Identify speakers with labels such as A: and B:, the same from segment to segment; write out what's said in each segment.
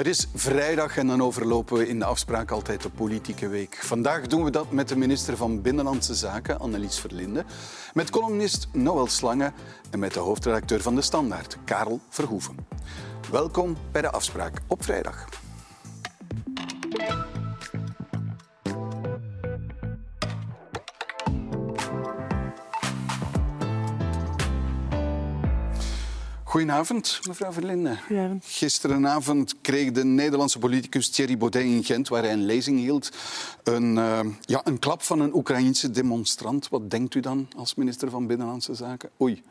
A: Het is vrijdag en dan overlopen we in de afspraak altijd de politieke week. Vandaag doen we dat met de minister van Binnenlandse Zaken, Annelies Verlinde, met columnist Noël Slange en met de hoofdredacteur van De Standaard, Karel Verhoeven. Welkom bij de afspraak op vrijdag. Goedenavond, mevrouw Verlinde.
B: Goedenavond.
A: Gisterenavond kreeg de Nederlandse politicus Thierry Baudet in Gent, waar hij een lezing hield, een, uh, ja, een klap van een Oekraïense demonstrant. Wat denkt u dan als minister van Binnenlandse Zaken? Oei.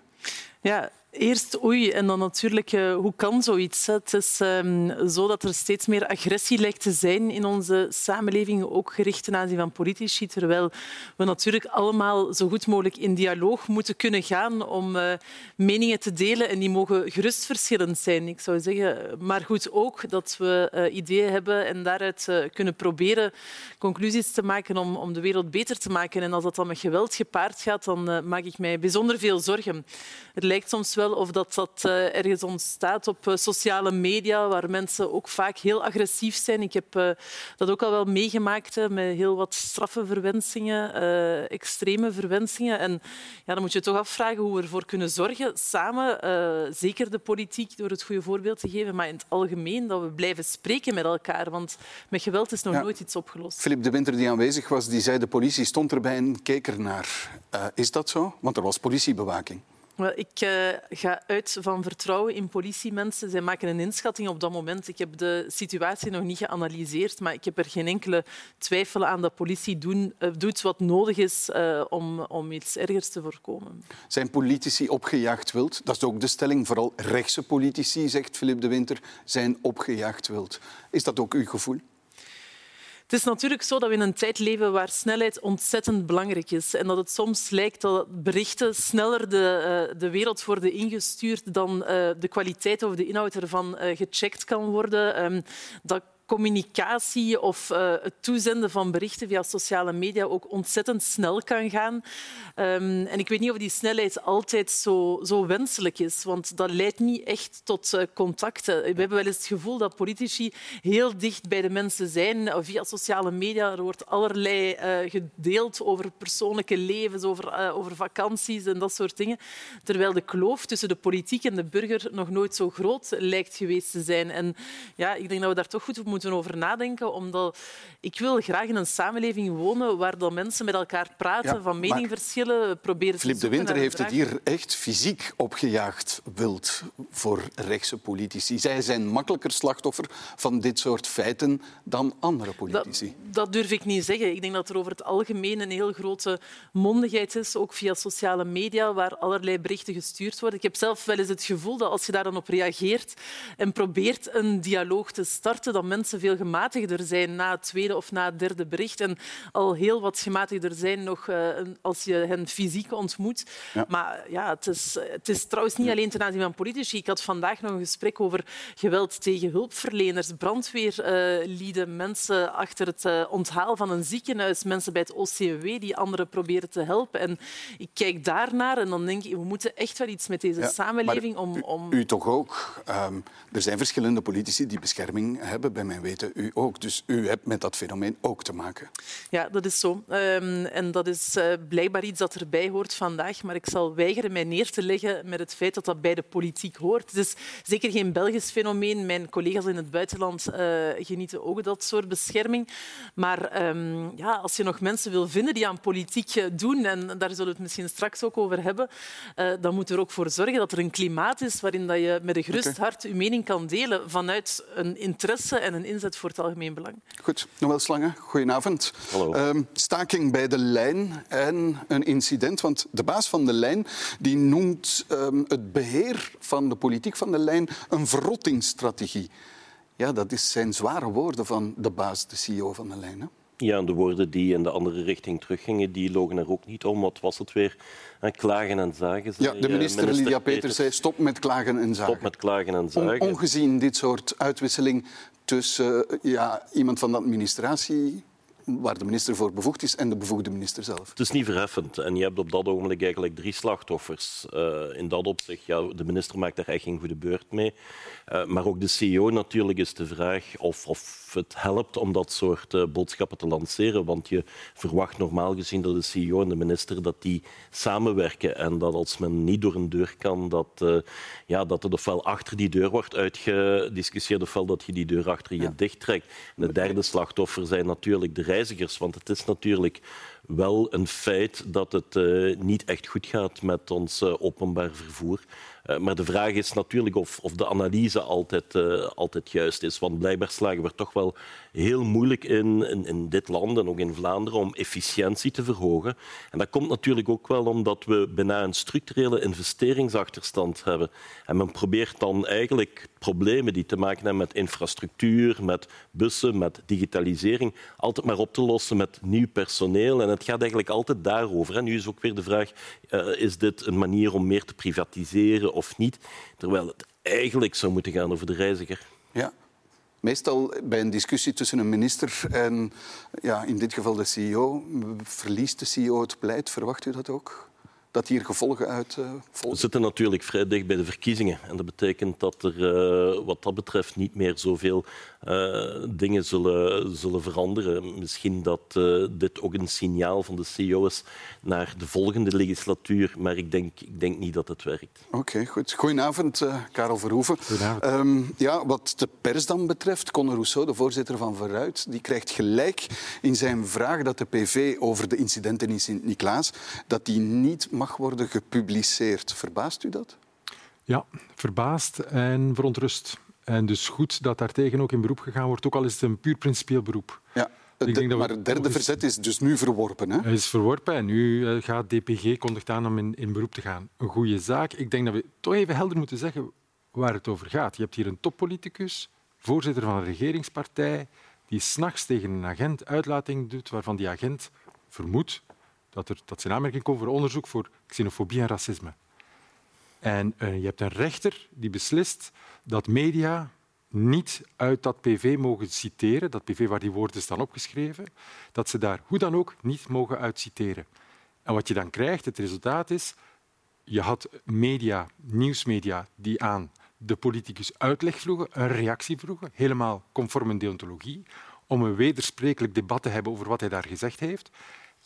B: Ja, Eerst oei en dan natuurlijk, uh, hoe kan zoiets? Het is um, zo dat er steeds meer agressie lijkt te zijn in onze samenleving, ook gericht ten aanzien van politici, terwijl we natuurlijk allemaal zo goed mogelijk in dialoog moeten kunnen gaan om uh, meningen te delen en die mogen gerust verschillend zijn, ik zou zeggen. Maar goed ook dat we uh, ideeën hebben en daaruit kunnen proberen conclusies te maken om, om de wereld beter te maken. En als dat dan met geweld gepaard gaat, dan maak ik mij bijzonder veel zorgen. Het lijkt soms wel of dat, dat uh, ergens ontstaat op uh, sociale media, waar mensen ook vaak heel agressief zijn. Ik heb uh, dat ook al wel meegemaakt met heel wat straffe verwensingen, extreme verwensingen. En ja, dan moet je toch afvragen hoe we ervoor kunnen zorgen, samen, zeker de politiek, door het goede voorbeeld te geven, maar in het algemeen, dat we blijven spreken met elkaar. Want met geweld is nog
A: Ja.
B: nooit iets opgelost.
A: Philip de Winter, die aanwezig was, die zei de politie stond erbij en keek ernaar. Uh, is dat zo? Want er was politiebewaking.
B: Ik uh, ga uit van vertrouwen in politiemensen. Zij maken een inschatting op dat moment. Ik heb de situatie nog niet geanalyseerd, maar ik heb er geen enkele twijfel aan dat politie uh, doet wat nodig is uh, om, om iets ergers te voorkomen.
A: Zijn politici opgejaagd wild? Dat is ook de stelling. Vooral rechtse politici, zegt Philip de Winter, zijn opgejaagd wild. Is dat ook uw gevoel?
B: Het is natuurlijk zo dat we in een tijd leven waar snelheid ontzettend belangrijk is. En dat het soms lijkt dat berichten sneller de, uh, de wereld worden ingestuurd dan uh, de kwaliteit of de inhoud ervan uh, gecheckt kan worden. Um, dat communicatie of uh, het toezenden van berichten via sociale media ook ontzettend snel kan gaan. Um, en ik weet niet of die snelheid altijd zo, zo wenselijk is, want dat leidt niet echt tot uh, contacten. We hebben wel eens het gevoel dat politici heel dicht bij de mensen zijn via sociale media. Er wordt allerlei uh, gedeeld over persoonlijke levens, over, over vakanties en dat soort dingen. Terwijl de kloof tussen de politiek en de burger nog nooit zo groot lijkt geweest te zijn. En ja, ik denk dat we daar toch goed op moeten moeten over nadenken, omdat ik wil graag in een samenleving wonen waar dat mensen met elkaar praten,
A: Ja,
B: van meningverschillen proberen te
A: de Winter heeft het hier echt fysiek opgejaagd wild voor rechtse politici. Zij zijn makkelijker slachtoffer van dit soort feiten dan andere politici.
B: Dat, dat durf ik niet zeggen. Ik denk dat er over het algemeen een heel grote mondigheid is, ook via sociale media, waar allerlei berichten gestuurd worden. Ik heb zelf wel eens het gevoel dat als je daar dan op reageert en probeert een dialoog te starten, dat mensen veel gematigder zijn na het tweede of na het derde bericht en al heel wat gematigder zijn nog uh, als je hen fysiek ontmoet.
A: Ja.
B: Maar ja, het is, het is trouwens niet alleen ten aanzien van politici. Ik had vandaag nog een gesprek over geweld tegen hulpverleners, brandweerlieden, mensen achter het uh, onthaal van een ziekenhuis, mensen bij het OCW die anderen proberen te helpen. En ik kijk daarnaar en dan denk ik, we moeten echt wel iets met deze
A: Ja,
B: samenleving om...
A: u,
B: om...
A: u toch ook? Um, er zijn verschillende politici die bescherming hebben, bij mijn weten u ook. Dus u hebt met dat fenomeen ook te maken.
B: Ja, dat is zo. Um, en dat is uh, blijkbaar iets dat erbij hoort vandaag. Maar ik zal weigeren mij neer te leggen met het feit dat dat bij de politiek hoort. Het is zeker geen Belgisch fenomeen. Mijn collega's in het buitenland uh, genieten ook dat soort bescherming. Maar um, ja, als je nog mensen wil vinden die aan politiek doen, en daar zullen we het misschien straks ook over hebben, uh, dan moet er ook voor zorgen dat er een klimaat is waarin dat je met een gerust hart je mening kan delen vanuit een interesse en een inzet voor het algemeen belang.
A: Goed, Noël Slange, goedenavond.
C: Hallo.
A: Um, staking bij de lijn en een incident. Want de baas van de lijn die noemt um, het beheer van de politiek van de lijn een verrottingsstrategie. Ja, dat is zijn zware woorden van de baas, de CEO van de lijn. Hè?
C: Ja, de woorden die in de andere richting teruggingen, die logen er ook niet om. Wat was het weer? Klagen en zagen.
A: Ja, de minister, minister Lydia Peters zei stop met klagen en zagen.
C: Stop met klagen en zagen.
A: On, ongezien dit soort uitwisseling tussen uh, ja, iemand van de administratie waar de minister voor bevoegd is en de bevoegde minister zelf.
C: Het is niet verheffend. En je hebt op dat ogenblik eigenlijk drie slachtoffers. Uh, in dat opzicht, ja, de minister maakt daar echt geen goede beurt mee. Uh, maar ook de CEO natuurlijk is de vraag of, of het helpt om dat soort uh, boodschappen te lanceren. Want je verwacht normaal gezien dat de CEO en de minister dat die samenwerken. En dat als men niet door een deur kan, dat, ja, dat het ofwel achter die deur wordt uitgediscussieerd ofwel dat je die deur achter je ja. dichttrekt. En de derde slachtoffer zijn natuurlijk de reizigers. Want het is natuurlijk wel een feit dat het uh, niet echt goed gaat met ons uh, openbaar vervoer. Uh, maar de vraag is natuurlijk of, of de analyse altijd, altijd juist is. Want blijkbaar slagen we toch wel heel moeilijk in, in, in, dit land en ook in Vlaanderen om efficiëntie te verhogen. En dat komt natuurlijk ook wel omdat we bijna een structurele investeringsachterstand hebben. En men probeert dan eigenlijk problemen die te maken hebben met infrastructuur, met bussen, met digitalisering, altijd maar op te lossen met nieuw personeel. En het gaat eigenlijk altijd daarover. En nu is ook weer de vraag, uh, is dit een manier om meer te privatiseren of niet? Terwijl het eigenlijk zou moeten gaan over de reiziger.
A: Ja, Meestal bij een discussie tussen een minister en ja, in dit geval de CEO, verliest de CEO het beleid. Verwacht u dat ook? Dat hier gevolgen uit uh,
C: volgen? We zitten natuurlijk vrij dicht bij de verkiezingen. En dat betekent dat er uh, wat dat betreft niet meer zoveel uh, dingen zullen, zullen veranderen. Misschien dat dit ook een signaal van de CEO is naar de volgende legislatuur. Maar ik denk, ik denk niet dat het werkt.
A: Oké, okay, goed. Goedenavond, Karel Verhoeven. Goedenavond. Um, ja, wat de pers dan betreft, Conor Rousseau, de voorzitter van Vooruit, die krijgt gelijk in zijn vraag dat de PV over de incidenten in Sint-Niklaas, dat die niet mag worden gepubliceerd. Verbaast u dat?
D: Ja, verbaasd en verontrust. En dus goed dat daartegen ook in beroep gegaan wordt, ook al is het een puur principieel beroep.
A: Ja. Ik denk dat maar het derde verzet is dus nu verworpen. Hè?
D: Hij is verworpen en nu eh, gaat DPG kondigt aan om in, in beroep te gaan. Een goede zaak. Ik denk dat we toch even helder moeten zeggen waar het over gaat. Je hebt hier een toppoliticus, voorzitter van een regeringspartij, die s'nachts tegen een agent uitlating doet waarvan die agent vermoedt dat, er, dat zijn aanmerking komt voor onderzoek voor xenofobie en racisme. En uh, je hebt een rechter die beslist dat media niet uit dat PV mogen citeren, dat PV waar die woorden staan opgeschreven, dat ze daar hoe dan ook niet mogen uit citeren. En wat je dan krijgt, het resultaat is, je had media, nieuwsmedia, die aan de politicus uitleg vroegen, een reactie vroegen, helemaal conform een deontologie, om een wedersprekelijk debat te hebben over wat hij daar gezegd heeft.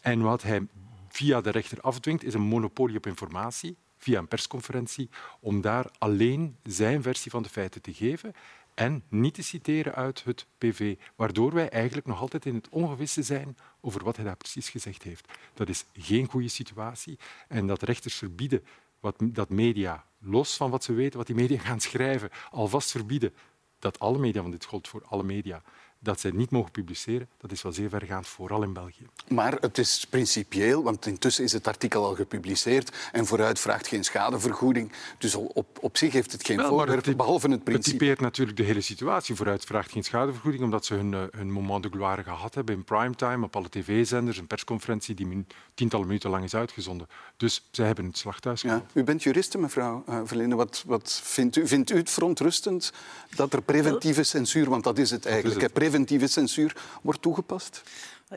D: En wat hij via de rechter afdwingt, is een monopolie op informatie, via een persconferentie, om daar alleen zijn versie van de feiten te geven en niet te citeren uit het PV, waardoor wij eigenlijk nog altijd in het ongewisse zijn over wat hij daar precies gezegd heeft. Dat is geen goede situatie en dat rechters verbieden wat, dat media, los van wat ze weten, wat die media gaan schrijven, alvast verbieden dat alle media, want dit geldt voor alle media, dat zij niet mogen publiceren, dat is wel zeer vergaand, vooral in België.
A: Maar het is principieel, want intussen is het artikel al gepubliceerd en vooruit vraagt geen schadevergoeding. Dus op, op zich heeft het geen wel, voorwerp, behalve het principe.
D: Het typeert natuurlijk de hele situatie. Vooruit vraagt geen schadevergoeding, omdat ze hun, eh, hun moment de gloire gehad hebben in primetime, op alle tv-zenders, een persconferentie die tientallen minuten lang is uitgezonden. Dus zij hebben het slag thuis ja.
A: U bent juriste, mevrouw uh, Verlinde. Wat, wat vindt, u, vindt u het verontrustend dat er preventieve censuur, want dat is het eigenlijk, is het preventieve censuur wordt toegepast?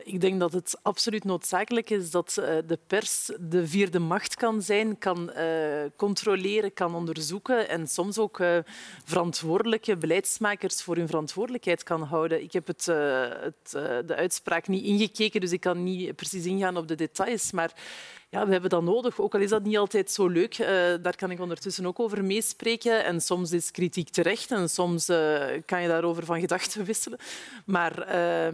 B: Ik denk dat het absoluut noodzakelijk is dat eh, de pers de vierde macht kan zijn, kan uh, controleren, kan onderzoeken en soms ook uh, verantwoordelijke beleidsmakers voor hun verantwoordelijkheid kan houden. Ik heb het, het, de uitspraak niet ingekeken, dus ik kan niet precies ingaan op de details, maar ja, we hebben dat nodig. Ook al is dat niet altijd zo leuk, uh, daar kan ik ondertussen ook over meespreken. En soms is kritiek terecht en soms uh, kan je daarover van gedachten wisselen. Maar uh,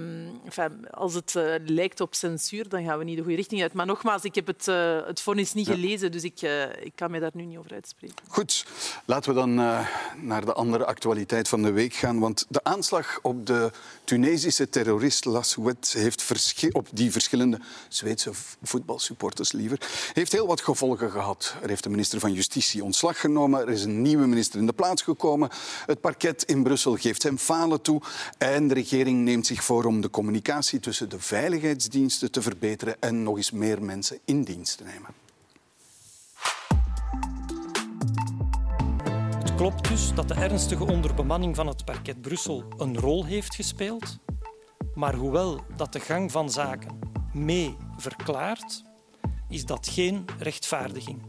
B: enfin, als het uh, lijkt op censuur, dan gaan we niet de goede richting uit. Maar nogmaals, ik heb het, het vonnis niet gelezen, dus ik, ik kan mij daar nu niet over uitspreken.
A: Goed, laten we dan naar de andere actualiteit van de week gaan. Want de aanslag op de Tunesische terrorist Lassouet heeft op die verschillende Zweedse voetbalsupporters heeft heel wat gevolgen gehad. Er heeft de minister van Justitie ontslag genomen. Er is een nieuwe minister in de plaats gekomen. Het parket in Brussel geeft hem falen toe. En de regering neemt zich voor om de communicatie tussen de veiligheidsdiensten te verbeteren en nog eens meer mensen in dienst te nemen.
E: Het klopt dus dat de ernstige onderbemanning van het parket Brussel een rol heeft gespeeld. Maar hoewel dat de gang van zaken mee verklaart, is dat geen rechtvaardiging.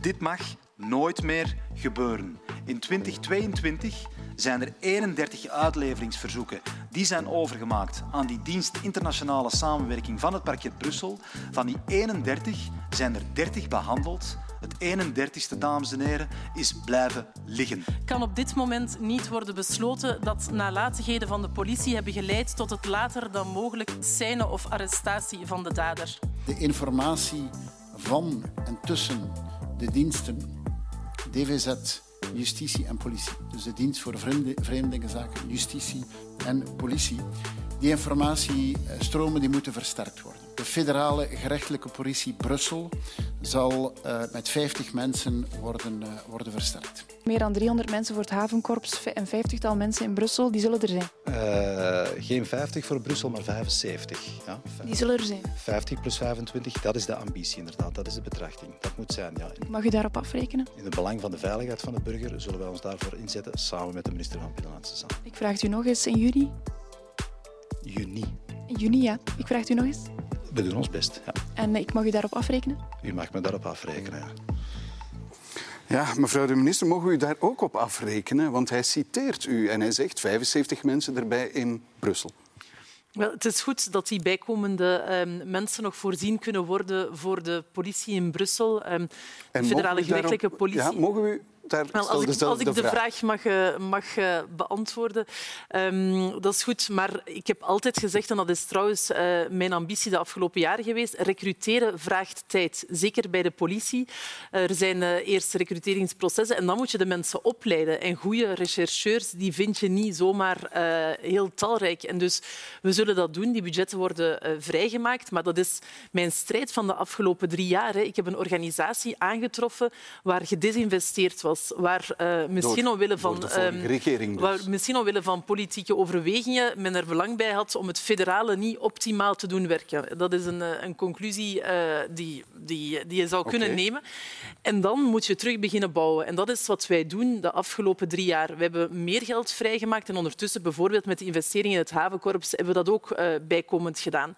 F: Dit mag nooit meer gebeuren. In 2022 zijn er 31 uitleveringsverzoeken die zijn overgemaakt aan die dienst internationale samenwerking van het parket Brussel. Van die 31 zijn er 30 behandeld. Het 31ste, dames en heren, is blijven liggen.
B: Kan op dit moment niet worden besloten dat nalatigheden van de politie hebben geleid tot het later dan mogelijk scène of arrestatie van de dader.
G: De informatie van en tussen de diensten DVZ, justitie en politie. Dus de dienst voor vreemdelingenzaken, justitie en politie. Die informatiestromen die moeten versterkt worden. De federale gerechtelijke politie Brussel zal uh, met 50 mensen worden, uh, worden versterkt.
H: Meer dan 300 mensen voor het havenkorps en 50-tal mensen in Brussel, die zullen er zijn?
I: Uh, geen 50 voor Brussel, maar 75. Ja,
H: die zullen er zijn?
I: 50 plus 25, dat is de ambitie inderdaad, dat is de betrachting. Dat moet zijn, ja.
H: Mag u daarop afrekenen?
I: In het belang van de veiligheid van de burger zullen wij ons daarvoor inzetten, samen met de minister van Binnenlandse Zaken.
H: Ik vraag u nog eens in juni.
I: Juni.
H: In juni, ja. Ik vraag u nog eens.
I: We doen ons best, ja.
H: En ik mag u daarop afrekenen?
I: U mag me daarop afrekenen, ja.
A: Ja, mevrouw de minister, mogen we u daar ook op afrekenen? Want hij citeert u en hij zegt 75 mensen erbij in Brussel.
B: Wel, het is goed dat die bijkomende um, mensen nog voorzien kunnen worden voor de politie in Brussel. Um, de federale gerechtelijke politie.
A: Ja, mogen we daar
B: Wel, als ik, als ik de, vraag, mag, uh, mag uh, beantwoorden, um, dat is goed. Maar ik heb altijd gezegd, en dat is trouwens uh, mijn ambitie de afgelopen jaren geweest, recruteren vraagt tijd. Zeker bij de politie. er zijn eerst recruteringsprocessen en dan moet je de mensen opleiden. En goede rechercheurs die vind je niet zomaar heel talrijk. En dus we zullen dat doen. Die budgetten worden vrijgemaakt. Maar dat is mijn strijd van de afgelopen drie jaar. Hè. Ik heb een organisatie aangetroffen waar gedesinvesteerd was waar uh, misschien, omwille van,
A: um,
B: waar misschien omwille van politieke overwegingen men er belang bij had om het federale niet optimaal te doen werken. Dat is een, eh, een conclusie uh, die, die, die je zou kunnen okay. nemen. En dan moet je terug beginnen bouwen. En dat is wat wij doen de afgelopen drie jaar. We hebben meer geld vrijgemaakt en ondertussen bijvoorbeeld met de investeringen in het havenkorps hebben we dat ook uh, bijkomend gedaan.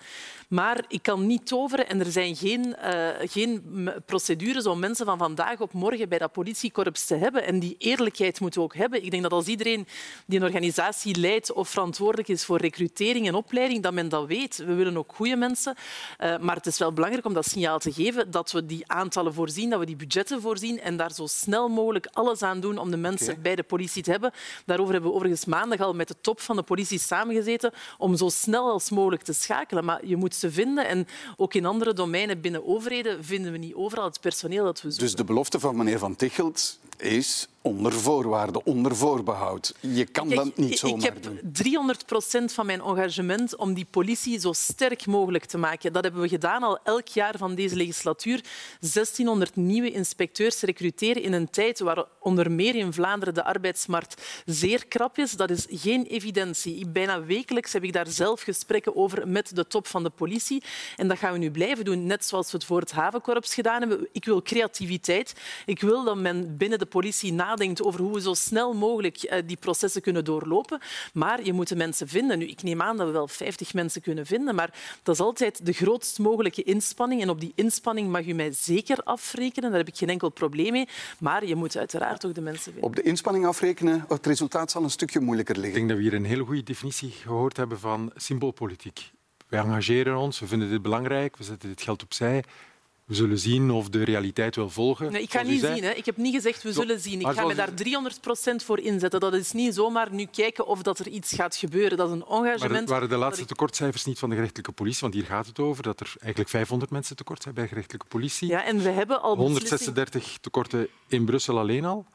B: Maar ik kan niet toveren en er zijn geen, geen procedures om mensen van vandaag op morgen bij dat politiekorps te hebben. En die eerlijkheid moeten we ook hebben. Ik denk dat als iedereen die een organisatie leidt of verantwoordelijk is voor recrutering en opleiding, dat men dat weet. We willen ook goede mensen. Uh, maar het is wel belangrijk om dat signaal te geven dat we die aantallen voorzien, dat we die budgetten voorzien en daar zo snel mogelijk alles aan doen om de mensen okay. bij de politie te hebben. Daarover hebben we overigens maandag al met de top van de politie samengezeten om zo snel als mogelijk te schakelen. Maar je moet ze vinden en ook in andere domeinen binnen overheden vinden we niet overal het personeel dat we zoeken.
A: Dus de belofte van meneer Van Tichelt is onder voorwaarden, onder voorbehoud. Je kan
B: Kijk,
A: dat niet zomaar
B: Ik heb
A: doen.
B: 300 procent van mijn engagement om die politie zo sterk mogelijk te maken. Dat hebben we gedaan al elk jaar van deze legislatuur. 1600 nieuwe inspecteurs recruteren in een tijd waar onder meer in Vlaanderen de arbeidsmarkt zeer krap is. Dat is geen evidentie. Bijna wekelijks heb ik daar zelf gesprekken over met de top van de politie. En dat gaan we nu blijven doen, net zoals we het voor het havenkorps gedaan hebben. Ik wil creativiteit. Ik wil dat men binnen de politie nadenkt over hoe we zo snel mogelijk die processen kunnen doorlopen. Maar je moet de mensen vinden. Nu, ik neem aan dat we wel 50 mensen kunnen vinden, maar dat is altijd de grootst mogelijke inspanning. En op die inspanning mag u mij zeker afrekenen. Daar heb ik geen enkel probleem mee. Maar je moet uiteraard ook de mensen vinden.
A: Op de inspanning afrekenen, het resultaat zal een stukje moeilijker liggen.
D: Ik denk dat we hier een hele goede definitie gehoord hebben van symboolpolitiek. Wij engageren ons, we vinden dit belangrijk, we zetten dit geld opzij. We zullen zien of de realiteit wil volgen.
B: Nee, ik ga niet zien. Hè. Ik heb niet gezegd we zullen zien. Ik ga me daar 300 procent voor inzetten. Dat is niet zomaar nu kijken of dat er iets gaat gebeuren. Dat is een engagement.
D: Maar het waren de laatste tekortcijfers niet van de gerechtelijke politie? Want hier gaat het over dat er eigenlijk 500 mensen tekort zijn bij de gerechtelijke politie.
B: Ja, en we hebben al
D: 136 tekorten in Brussel alleen al.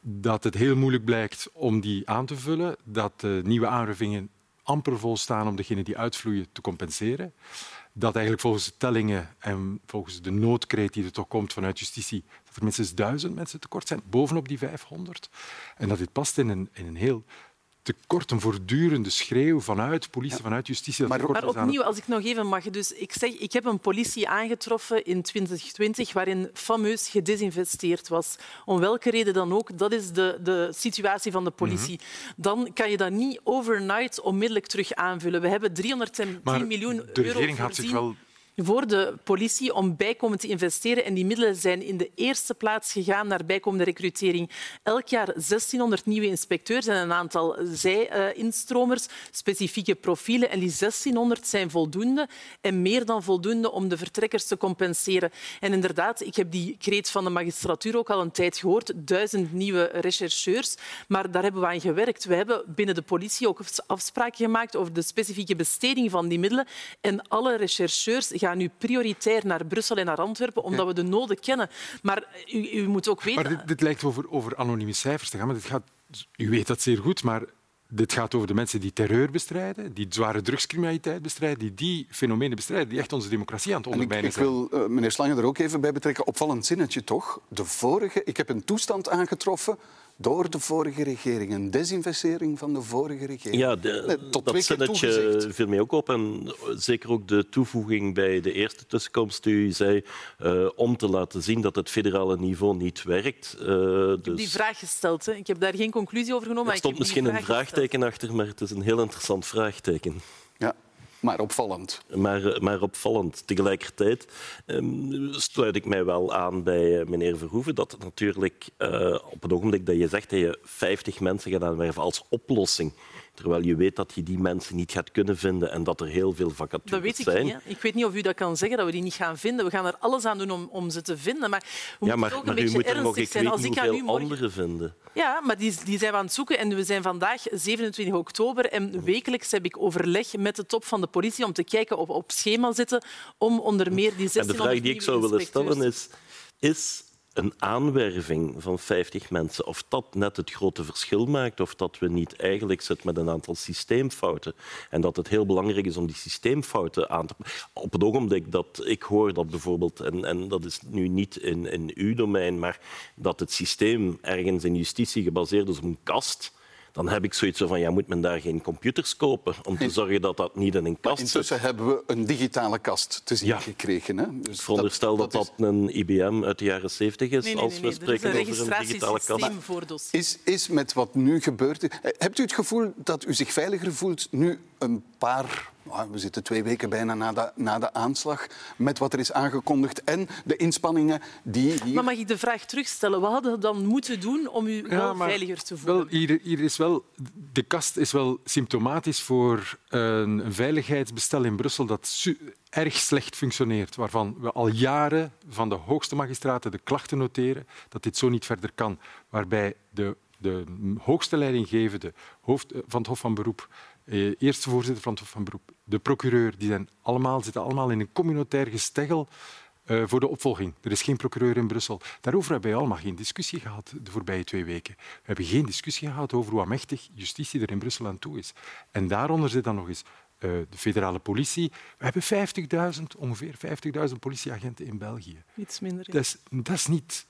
D: Dat het heel moeilijk blijkt om die aan te vullen. Dat de nieuwe aanruffingen amper volstaan om degenen die uitvloeien te compenseren dat eigenlijk volgens de tellingen en volgens de noodkreet die er toch komt vanuit justitie, dat er minstens duizend mensen tekort zijn, bovenop die 500. En dat dit past in een, in een heel tekort, een voortdurende schreeuw vanuit politie, vanuit justitie. dat
A: Maar-
B: opnieuw, als ik nog even mag. Dus ik, zeg, ik heb een politie aangetroffen in 2020 waarin fameus gedesinvesteerd was. Om welke reden dan ook, dat is de, de situatie van de politie. Dan kan je dat niet overnight onmiddellijk terug aanvullen. We hebben 310
D: Maar
B: miljoen
D: de
B: euro
D: regering gaat zich wel
B: voor de politie om bijkomend te investeren. En die middelen zijn in de eerste plaats gegaan naar bijkomende recrutering. Elk jaar 1600 nieuwe inspecteurs en een aantal zij-instromers, specifieke profielen. En die 1600 zijn voldoende en meer dan voldoende om de vertrekkers te compenseren. En inderdaad, ik heb die kreet van de magistratuur ook al een tijd gehoord. Duizend nieuwe rechercheurs. Maar daar hebben we aan gewerkt. We hebben binnen de politie ook afspraken gemaakt over de specifieke besteding van die middelen. En alle rechercheurs gaan nu prioritair naar Brussel en naar Antwerpen, omdat we de noden kennen. Maar u, u moet ook weten...
D: Maar dit, dit lijkt over, over anonieme cijfers te gaan. Maar dit gaat, u weet dat zeer goed, maar dit gaat over de mensen die terreur bestrijden, die zware drugscriminaliteit bestrijden, die die fenomenen bestrijden, die echt onze democratie aan het
A: En ik,
D: ondermijnen
A: ik
D: zijn.
A: wil eh, meneer Slange er ook even bij betrekken. Opvallend zinnetje toch? De vorige, ik heb een toestand aangetroffen door de vorige regering. Een desinvestering van de vorige regering.
C: Ja, de,
A: Nee, tot
C: dat zinnetje viel mij ook op. En zeker ook de toevoeging bij de eerste tussenkomst die u zei, eh, om te laten zien dat het federale niveau niet werkt. Eh,
B: Ik heb die
C: dus
B: vraag gesteld. Hè. Ik heb daar geen conclusie over genomen.
C: er
B: maar ik
C: stond misschien een vraagteken achter, maar het is een heel interessant vraagteken.
A: Ja, maar opvallend.
C: Maar, maar opvallend. Tegelijkertijd ehm, sluit ik mij wel aan bij eh, meneer Verhoeven dat natuurlijk eh, op het ogenblik dat je zegt dat je 50 mensen gaat aanwerven als oplossing, terwijl je weet dat je die mensen niet gaat kunnen vinden en dat er heel veel vacatures
B: Dat weet ik
C: zijn.
B: niet. Hè. Ik weet niet of u dat kan zeggen, dat we die niet gaan vinden. We gaan er alles aan doen om, om ze te vinden. Maar we
C: Ja,
B: moeten
C: maar,
B: ook een
C: maar
B: beetje
C: moet er nog
B: ernstig
C: ik
B: zijn.
C: weet
B: Als ik aan u
C: hoeveel
B: morgen...
C: anderen vinden.
B: Ja, maar die, die zijn we aan het zoeken. En we zijn vandaag 27 oktober. En wekelijks heb ik overleg met de top van de politie om te kijken of we op schema zitten om onder meer die 1600
C: En de vraag die ik zou willen stellen is, is een aanwerving van 50 mensen, of dat net het grote verschil maakt, of dat we niet eigenlijk zitten met een aantal systeemfouten. En dat het heel belangrijk is om die systeemfouten aan te... Op het ogenblik dat ik hoor dat bijvoorbeeld, en, en dat is nu niet in, in uw domein, maar dat het systeem ergens in justitie gebaseerd is op een kast, dan heb ik zoiets van, ja, moet men daar geen computers kopen om te zorgen dat dat niet in een kast zit?
A: Intussen hebben we een digitale kast te zien
C: Ja.
A: gekregen. Hè? Dus
C: Ik veronderstel dat dat,
A: is-
C: een IBM uit de jaren 70 is,
B: Nee, nee,
C: als we
B: nee.
C: Spreken
B: een
C: over een digitale kast.
B: registratiesysteem voor dossiers.
A: Is, is met wat nu gebeurt. eh, Hebt u het gevoel dat u zich veiliger voelt nu een paar. ah, We zitten twee weken bijna na de, na de aanslag. Met wat er is aangekondigd en de inspanningen die. hier-
B: Maar mag ik de vraag terugstellen? Wat hadden we dan moeten doen om u wel
D: maar
B: veiliger te voelen?
D: Wel, hier, hier is wel, de kast is wel symptomatisch voor een, veiligheidsbestel in Brussel dat erg slecht functioneert, waarvan we al jaren van de hoogste magistraten de klachten noteren dat dit zo niet verder kan, waarbij de, de hoogste leidinggevende hoofd eh, van het Hof van Beroep, eerste voorzitter van het Hof van Beroep, de procureur, die zijn allemaal, zitten allemaal in een communautair gesteggel eh, voor de opvolging. Er is geen procureur in Brussel. Daarover hebben wij allemaal geen discussie gehad de voorbije twee weken. We hebben geen discussie gehad over hoe mächtig justitie er in Brussel aan toe is. En daaronder zit dan nog eens eh, de federale politie. We hebben 50.000, ongeveer 50.000 politieagenten in België.
B: Iets minder. ja.
D: Dat is, dat, is niet,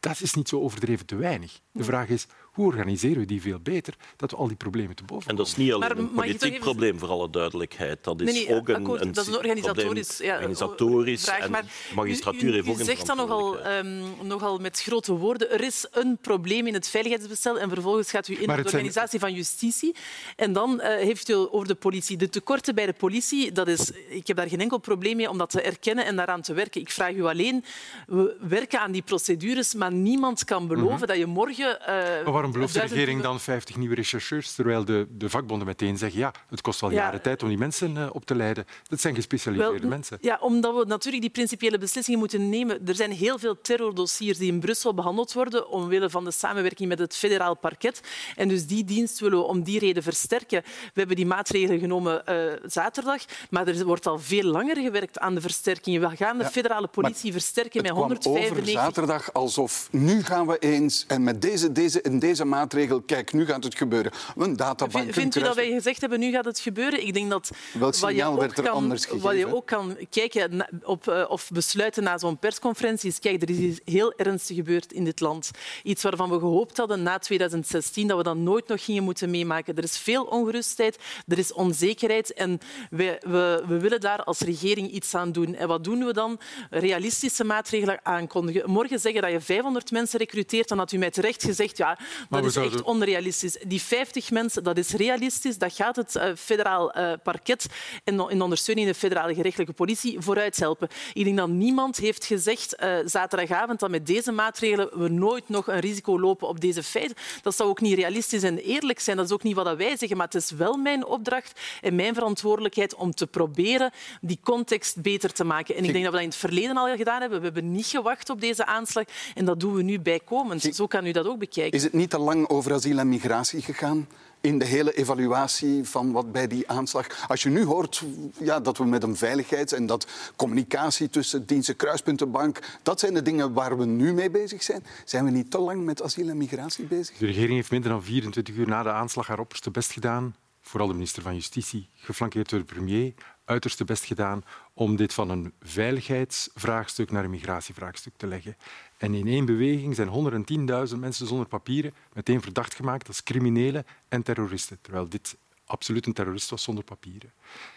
D: dat is niet zo overdreven te weinig. De vraag is, hoe organiseren we die veel beter, dat we al die problemen te boven
C: En dat is niet alleen
B: Maar
C: een politiek
B: even-
C: probleem, voor alle duidelijkheid. Dat is
B: Nee, nee,
C: ook een,
B: akkoord.
C: een
B: dat is een organisatorisch,
C: probleem,
B: ja,
C: organisatorisch
B: vraag.
C: en
B: Maar
C: magistratuur
B: u, u,
C: heeft ook
B: zegt dan nogal, ehm, nogal met grote woorden. Er is een probleem in het veiligheidsbestel en vervolgens gaat u in op de
D: zijn-
B: organisatie van justitie. En dan eh, heeft u over de politie. De tekorten bij de politie, dat is, ik heb daar geen enkel probleem mee om dat te erkennen en daaraan te werken. Ik vraag u alleen, we werken aan die procedures, maar niemand kan beloven dat je morgen... eh,
D: Mhm. Waarom belooft de regering dan 50 nieuwe rechercheurs, terwijl de, de vakbonden meteen zeggen ja, het kost al
B: Ja.
D: jaren tijd om die mensen eh, op te leiden. Dat zijn gespecialiseerde
B: Wel,
D: mensen.
B: Ja, omdat we natuurlijk die principiële beslissingen moeten nemen. Er zijn heel veel terrordossiers die in Brussel behandeld worden omwille van de samenwerking met het federaal parket. En dus die dienst willen we om die reden versterken. We hebben die maatregelen genomen eh, zaterdag, maar er wordt al veel langer gewerkt aan de versterking. We gaan de
A: Ja,
B: federale politie versterken
A: Het
B: met
A: kwam over
B: 195...
A: zaterdag alsof nu gaan we eens en met deze, deze en deze deze maatregel, kijk, nu gaat het gebeuren. Een databank.
B: Vind, vindt u dat wij gezegd hebben, nu gaat het gebeuren? Ik denk dat
A: Welk signaal
B: wat je
A: werd er
B: kan,
A: anders
B: Wat
A: gegeven?
B: je ook kan kijken op, eh, of besluiten na zo'n persconferentie is, kijk, er is iets heel ernstig gebeurd in dit land. Iets waarvan we gehoopt hadden na 2016 dat we dat nooit nog gingen moeten meemaken. Er is veel ongerustheid, er is onzekerheid en we, we, we willen daar als regering iets aan doen. En wat doen we dan? Realistische maatregelen aankondigen. Morgen zeggen dat je 500 mensen recruteert, dan had u mij terecht gezegd, ja, dat is
D: zouden-
B: echt onrealistisch. Die 50 mensen, dat is realistisch. Dat gaat het eh, federaal eh, parket en in ondersteuning de federale gerechtelijke politie vooruit helpen. Ik denk dat niemand heeft gezegd eh, zaterdagavond dat met deze maatregelen we nooit nog een risico lopen op deze feiten. Dat zou ook niet realistisch en eerlijk zijn. Dat is ook niet wat wij zeggen. Maar het is wel mijn opdracht en mijn verantwoordelijkheid om te proberen die context beter te maken. En ik denk dat we dat in het verleden al gedaan hebben. We hebben niet gewacht op deze aanslag en dat doen we nu bijkomend. Zo kan u dat ook bekijken.
A: Is het niet te lang over asiel en migratie gegaan? In de hele evaluatie van wat bij die aanslag. Als je nu hoort ja, dat we met een veiligheids- en dat communicatie tussen diensten, kruispuntenbank, dat zijn de dingen waar we nu mee bezig zijn. Zijn we niet te lang met asiel en migratie bezig?
D: De regering heeft minder dan 24 uur na de aanslag haar opperste best gedaan. Vooral de minister van Justitie, geflankeerd door de premier, uiterste best gedaan om dit van een veiligheidsvraagstuk naar een migratievraagstuk te leggen. En in één beweging zijn 110.000 mensen zonder papieren meteen verdacht gemaakt als criminelen en terroristen. Terwijl dit absoluut een terrorist was zonder papieren.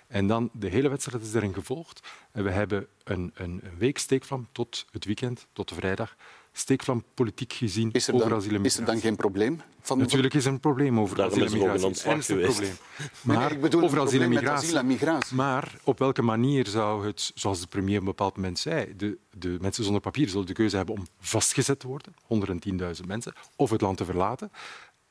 D: En dan de hele wedstrijd is daarin gevolgd. En we hebben een, een, een week steekvlam tot het weekend, tot de vrijdag, steekvlam politiek gezien
A: Is er
D: over
A: dan,
D: asiel en
A: is er dan
D: migratie.
A: geen probleem? Van,
D: Natuurlijk is er een probleem over
C: Daarom
D: asiel en
C: is er een
D: migratie.
C: ontslag
D: Ernstig
C: geweest.
D: probleem. Maar
A: Nee, ik bedoel
D: over
A: een
D: en, migratie.
A: asiel en migratie.
D: Maar op welke manier zou het, zoals de premier op een bepaald moment zei, de, de mensen zonder papier zullen de keuze hebben om vastgezet te worden, 110.000 mensen, of het land te verlaten,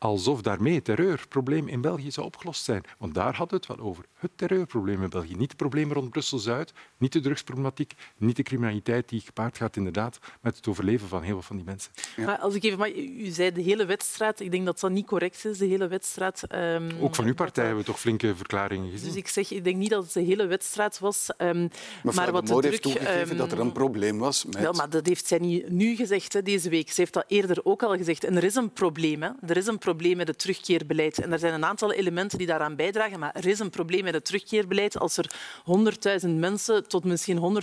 D: alsof daarmee het terreurprobleem in België zou opgelost zijn. Want daar hadden we het wel over. Het terreurprobleem in België. Niet de problemen rond Brussel-Zuid, niet de drugsproblematiek, niet de criminaliteit die gepaard gaat inderdaad met het overleven van heel veel van die mensen.
B: Maar als ik even mag, u zei de hele wedstrijd. Ik denk dat dat niet correct is, de hele wedstrijd. Ehm,
D: Ook van uw partij hebben we toch flinke verklaringen gezien.
B: Dus ik zeg, ik denk niet dat het de hele wedstrijd was. ehm, maar wat
A: de
B: druk,
A: heeft toegegeven
B: ehm,
A: dat er een probleem was met...
B: Wel, maar dat heeft zij niet nu gezegd, hè, deze week. Ze heeft dat eerder ook al gezegd. En er is een probleem. Hè. Er is een probleem met het terugkeerbeleid. En er zijn een aantal elementen die daaraan bijdragen. Maar er is een probleem met het terugkeerbeleid als er 100.000 mensen tot misschien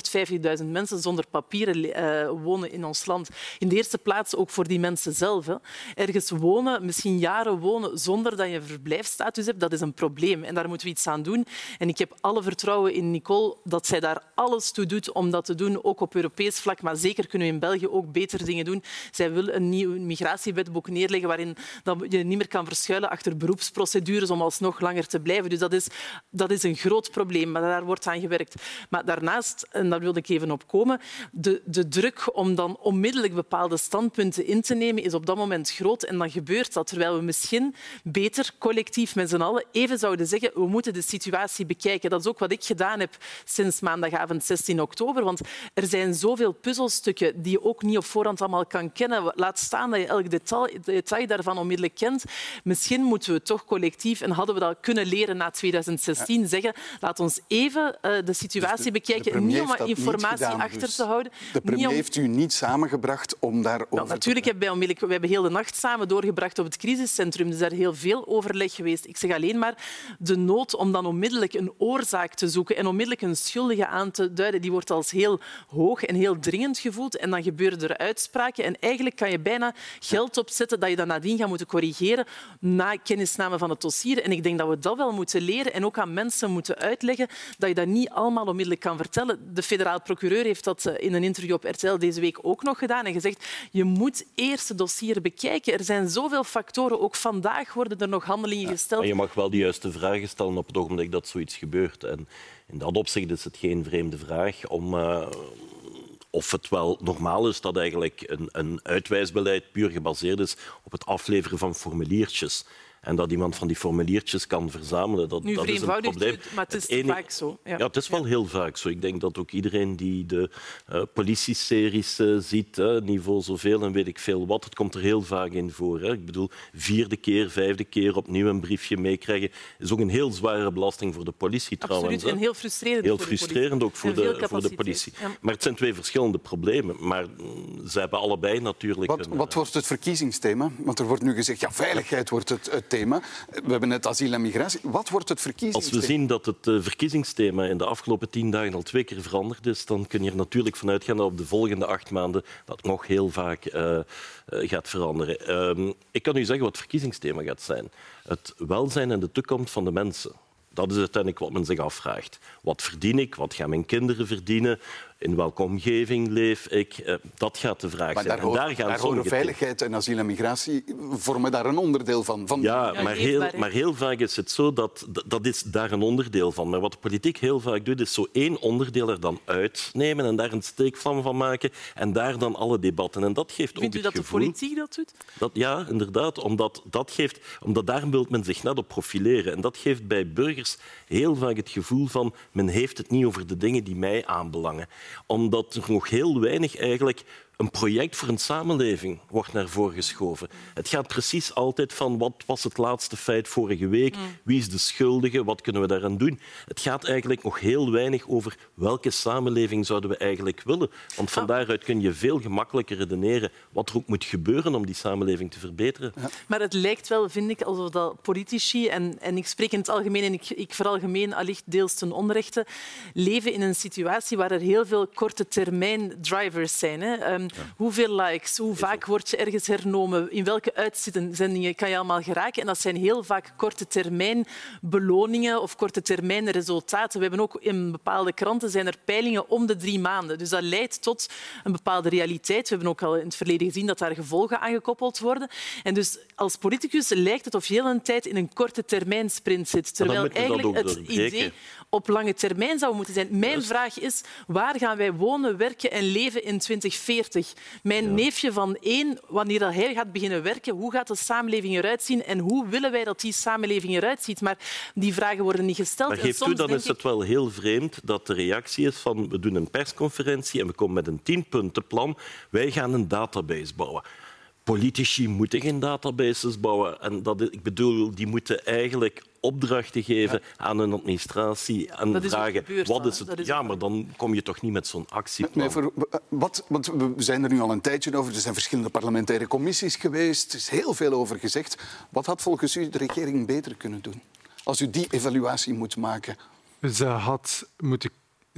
B: 150.000 mensen zonder papieren eh, wonen in ons land. In de eerste plaats ook voor die mensen zelf. Ergens wonen, misschien jaren wonen zonder dat je een verblijfsstatus hebt, dat is een probleem. En daar moeten we iets aan doen. En ik heb alle vertrouwen in Nicole dat zij daar alles toe doet om dat te doen, ook op Europees vlak. Maar zeker kunnen we in België ook beter dingen doen. Zij wil een nieuw migratiewetboek neerleggen waarin dat je niet meer kan verschuilen achter beroepsprocedures om alsnog langer te blijven. Dus dat is, dat is een groot probleem, maar daar wordt aan gewerkt. Maar daarnaast, en daar wilde ik even op komen, de, de druk om dan onmiddellijk bepaalde standpunten in te nemen is op dat moment groot. En dan gebeurt dat, terwijl we misschien beter collectief met z'n allen even zouden zeggen we moeten de situatie bekijken. Dat is ook wat ik gedaan heb sinds maandagavond 16 oktober. Want er zijn zoveel puzzelstukken die je ook niet op voorhand allemaal kan kennen. Laat staan dat je elk detail, detail daarvan onmiddellijk kent. Misschien moeten we toch collectief, en hadden we dat kunnen leren na 2016, zeggen laat ons even eh, de situatie
A: de
B: bekijken. Niet om informatie
A: gedaan,
B: achter
A: dus.
B: te houden.
A: De premier
B: om-
A: heeft u niet samengebracht om daarover
B: wel, natuurlijk hebben wij, onmiddellijk, we hebben heel de nacht samen doorgebracht op het crisiscentrum. Dus daar is heel veel overleg geweest. Ik zeg alleen maar de nood om dan onmiddellijk een oorzaak te zoeken en onmiddellijk een schuldige aan te duiden, die wordt als heel hoog en heel dringend gevoeld. En dan gebeuren er uitspraken. En eigenlijk kan je bijna geld opzetten dat je dan nadien gaat moeten corrigeren na kennisname van het dossier. En ik denk dat we dat wel moeten leren en ook aan mensen moeten uitleggen dat je dat niet allemaal onmiddellijk kan vertellen. De federaal procureur heeft dat eh, in een interview op RTL deze week ook nog gedaan en gezegd je moet eerst het dossier bekijken. Er zijn zoveel factoren. Ook vandaag worden er nog handelingen gesteld.
C: Maar je mag wel de juiste vragen stellen op het ogenblik dat zoiets gebeurt. En in dat opzicht is het geen vreemde vraag om eh, of het wel normaal is dat eigenlijk een, een uitwijsbeleid puur gebaseerd is op het afleveren van formuliertjes. En dat iemand van die formuliertjes kan verzamelen. Dat,
B: Nu
C: dat is een probleem.
B: het, maar het is
C: enige-
B: vaak zo. Ja.
C: ja, het is wel heel vaak zo. Ik denk dat ook iedereen die de eh politieseries eh, ziet, niveau zoveel en weet ik veel wat, het komt er heel vaak in voor. Hè. Ik bedoel, vierde keer, vijfde keer opnieuw een briefje meekrijgen is ook een heel zware belasting voor de politie trouwens.
B: Absoluut. En heel frustrerend
C: Heel
B: voor de politie.
C: frustrerend ook voor de, voor de politie.
B: Ja.
C: Maar het zijn twee verschillende problemen. Maar ze hebben allebei natuurlijk...
A: Wat,
C: een,
A: wat wordt het verkiezingsthema? Want er wordt nu gezegd, ja, veiligheid wordt het, het thema. We hebben net asiel en migratie. Wat wordt het
C: Als
A: verkiezingsthema?
C: we zien dat het eh, verkiezingsthema in de afgelopen tien dagen al twee keer veranderd is, dan kun je er natuurlijk vanuit gaan dat op de volgende acht maanden dat nog heel vaak eh, eh, gaat veranderen. Ehm, ik kan u zeggen wat het verkiezingsthema gaat zijn. Het welzijn en de toekomst van de mensen. Dat is uiteindelijk wat men zich afvraagt. Wat verdien ik? Wat gaan mijn kinderen verdienen? In welke omgeving leef ik? Eh, dat gaat de vraag
A: Maar
C: zijn.
A: daar,
C: En daar gaan
A: daar horen veiligheid en asiel en migratie vormen daar een onderdeel van. van
C: Ja,
B: Ja,
C: maar, heel, maar heel vaak is het zo dat dat- is daar een onderdeel van. Maar wat de politiek heel vaak doet, is zo één onderdeel er dan uitnemen en daar een steekvlam van maken en daar dan alle debatten. En dat geeft
B: Vindt
C: ook
B: u dat de politiek dat doet?
C: Dat, ja, inderdaad. Omdat, dat geeft, omdat daar wil men zich net op profileren. En dat geeft bij burgers heel vaak het gevoel van men heeft het niet over de dingen die mij aanbelangen. Omdat er nog heel weinig eigenlijk een project voor een samenleving wordt naar voren geschoven. Het gaat precies altijd van wat was het laatste feit vorige week, wie is de schuldige, wat kunnen we daaraan doen. Het gaat eigenlijk nog heel weinig over welke samenleving zouden we eigenlijk willen. Want van daaruit kun je veel gemakkelijker redeneren wat er ook moet gebeuren om die samenleving te verbeteren.
B: Maar het lijkt wel, vind ik, alsof dat politici, en, en ik spreek in het algemeen en ik, ik veralgemeen allicht deels ten onrechte, leven in een situatie waar er heel veel korte termijn drivers zijn. Hè. Ehm, Hoeveel likes, hoe vaak word je ergens hernomen, in welke uitzendingen kan je allemaal geraken. En dat zijn heel vaak korte termijn beloningen of korte termijn resultaten. We hebben ook in bepaalde kranten zijn er peilingen om de drie maanden. Dus dat leidt tot een bepaalde realiteit. We hebben ook al in het verleden gezien dat daar gevolgen aan gekoppeld worden. En dus als politicus lijkt het of je heel een tijd in een korte termijn sprint zit. Terwijl eigenlijk het idee op lange termijn zou moeten zijn. Mijn vraag is, waar gaan wij wonen, werken en leven in 2040? Mijn neefje van één, wanneer dat hij gaat beginnen werken, hoe gaat de samenleving eruit zien en hoe willen wij dat die samenleving eruit ziet? Maar die vragen worden niet gesteld.
C: Maar u,
B: soms
C: dan is het wel heel vreemd dat de reactie is van we doen een persconferentie en we komen met een tienpuntenplan. Wij gaan een database bouwen. Politici moeten geen databases bouwen. En dat, ik bedoel, die moeten eigenlijk opdrachten geven aan hun administratie en
B: Dat is ook
C: vragen
B: gebeurd
C: wat is het.
B: Dat is
C: ja, maar dan kom je toch niet met zo'n actieplan.
A: Nee, voor, wat, want we zijn er nu al een tijdje over. Er zijn verschillende parlementaire commissies geweest. Er is heel veel over gezegd. Wat had volgens u de regering beter kunnen doen? Als u die evaluatie moet maken.
D: Ze had, moeten,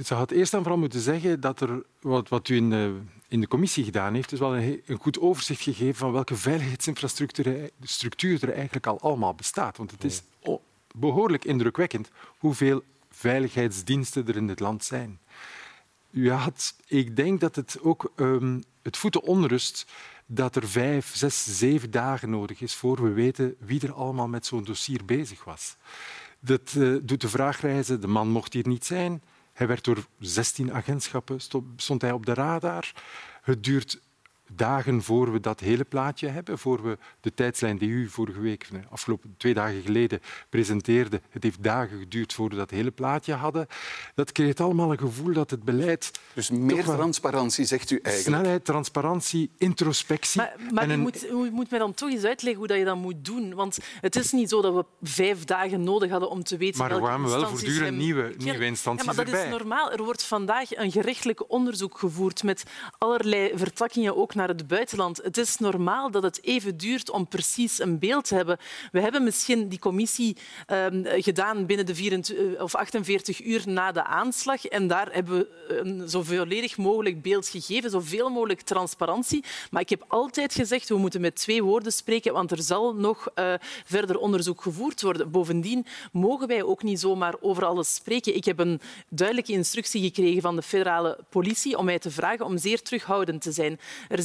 D: ze had eerst en vooral moeten zeggen dat er, wat, wat u in de, in de commissie gedaan heeft, is wel een, een goed overzicht gegeven van welke veiligheidsinfrastructuur er- eigenlijk al allemaal bestaat. Want het is o- behoorlijk indrukwekkend hoeveel veiligheidsdiensten er in dit land zijn. U had, ik denk dat het ook ehm, het voeten onrust dat er vijf, zes, zeven dagen nodig is voor we weten wie er allemaal met zo'n dossier bezig was. Dat eh, doet de vraag reizen. De man mocht hier niet zijn. Hij werd door 16 agentschappen sto- stond hij op de radar. Het duurt dagen voor we dat hele plaatje hebben, voor we de tijdslijn die u vorige week, afgelopen twee dagen geleden, presenteerde. Het heeft dagen geduurd voor we dat hele plaatje hadden. Dat creëert allemaal een gevoel dat het beleid
A: Dus meer transparantie, zegt u eigenlijk.
D: snelheid, transparantie, introspectie
B: Maar, maar
D: en
B: u, moet, u moet mij dan toch eens uitleggen hoe dat je dat moet doen. Want het is niet zo dat we vijf dagen nodig hadden om te weten
D: Maar er kwamen wel voortdurend nieuwe- nieuwe instanties
B: ja, maar dat
D: erbij.
B: is normaal. Er wordt vandaag een gerechtelijk onderzoek gevoerd met allerlei vertakkingen ook naar het buitenland. Het is normaal dat het even duurt om precies een beeld te hebben. We hebben misschien die commissie ehm, gedaan binnen de 24, of 48 uur na de aanslag. En daar hebben we een zo volledig mogelijk beeld gegeven, zoveel mogelijk transparantie. Maar ik heb altijd gezegd, we moeten met twee woorden spreken, want er zal nog eh, verder onderzoek gevoerd worden. Bovendien mogen wij ook niet zomaar over alles spreken. Ik heb een duidelijke instructie gekregen van de federale politie om mij te vragen om zeer terughoudend te zijn.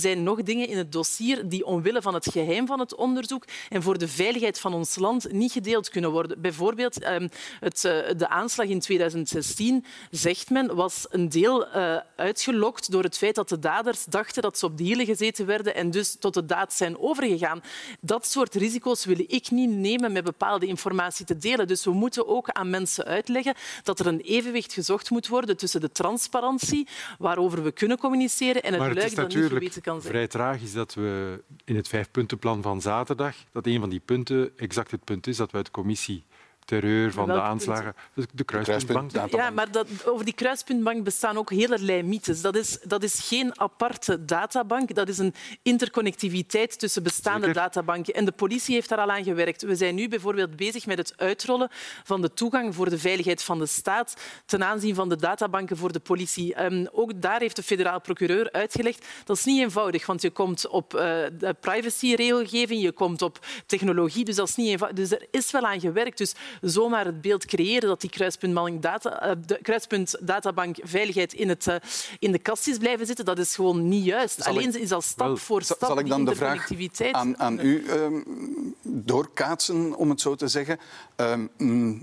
B: Zijn zijn nog dingen in het dossier die omwille van het geheim van het onderzoek en voor de veiligheid van ons land niet gedeeld kunnen worden. Bijvoorbeeld ehm, het, eh, de aanslag in 2016, zegt men, was een deel uh, uitgelokt door het feit dat de daders dachten dat ze op de hielen gezeten werden en dus tot de daad zijn overgegaan. Dat soort risico's wil ik niet nemen met bepaalde informatie te delen. Dus we moeten ook aan mensen uitleggen dat er een evenwicht gezocht moet worden tussen de transparantie, waarover we kunnen communiceren, en het
D: maar
B: luik dat niet geweten kan zijn.
D: vrij tragisch dat we in het vijfpuntenplan van zaterdag, dat een van die punten exact het punt is dat we uit de commissie terreur, van de aanslagen. Dus de kruispuntbank.
B: Ja, maar dat, over die kruispuntbank bestaan ook helerlei mythes. Dat is, dat is geen aparte databank, dat is een interconnectiviteit tussen bestaande Zeker. databanken. En de politie heeft daar al aan gewerkt. We zijn nu bijvoorbeeld bezig met het uitrollen van de toegang voor de veiligheid van de staat ten aanzien van de databanken voor de politie. Um, ook daar heeft de federaal procureur uitgelegd dat is niet eenvoudig, want je komt op uh, de privacyregelgeving, je komt op technologie, dus dat is niet eenvoudig. Dus er is wel aan gewerkt. Dus zomaar het beeld creëren dat die eh, de kruispunt databank veiligheid in, het, eh, in de kast is blijven zitten, dat is gewoon niet juist.
A: Zal
B: Alleen is al stap wel, voor stap
A: Zal ik dan de vraag aan, aan u um, doorkaatsen, om het zo te zeggen? Um,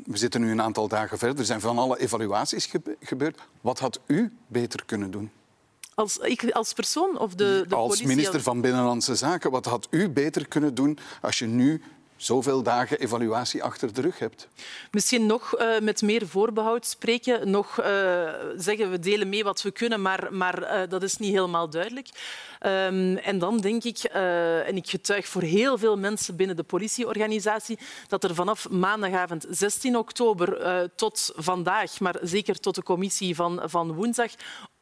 A: we zitten nu een aantal dagen verder. Er zijn van alle evaluaties gebeurd. Wat had u beter kunnen doen?
B: Als, ik, als persoon of de, de
A: als
B: politie?
A: minister van Binnenlandse Zaken, wat had u beter kunnen doen als je nu zoveel dagen evaluatie achter de rug hebt.
B: Misschien nog uh, met meer voorbehoud spreken. Nog uh, zeggen we delen mee wat we kunnen, maar, maar uh, dat is niet helemaal duidelijk. Um, en dan denk ik, en ik getuig voor heel veel mensen binnen de politieorganisatie, dat er vanaf maandagavond 16 oktober tot vandaag, maar zeker tot de commissie van, van woensdag,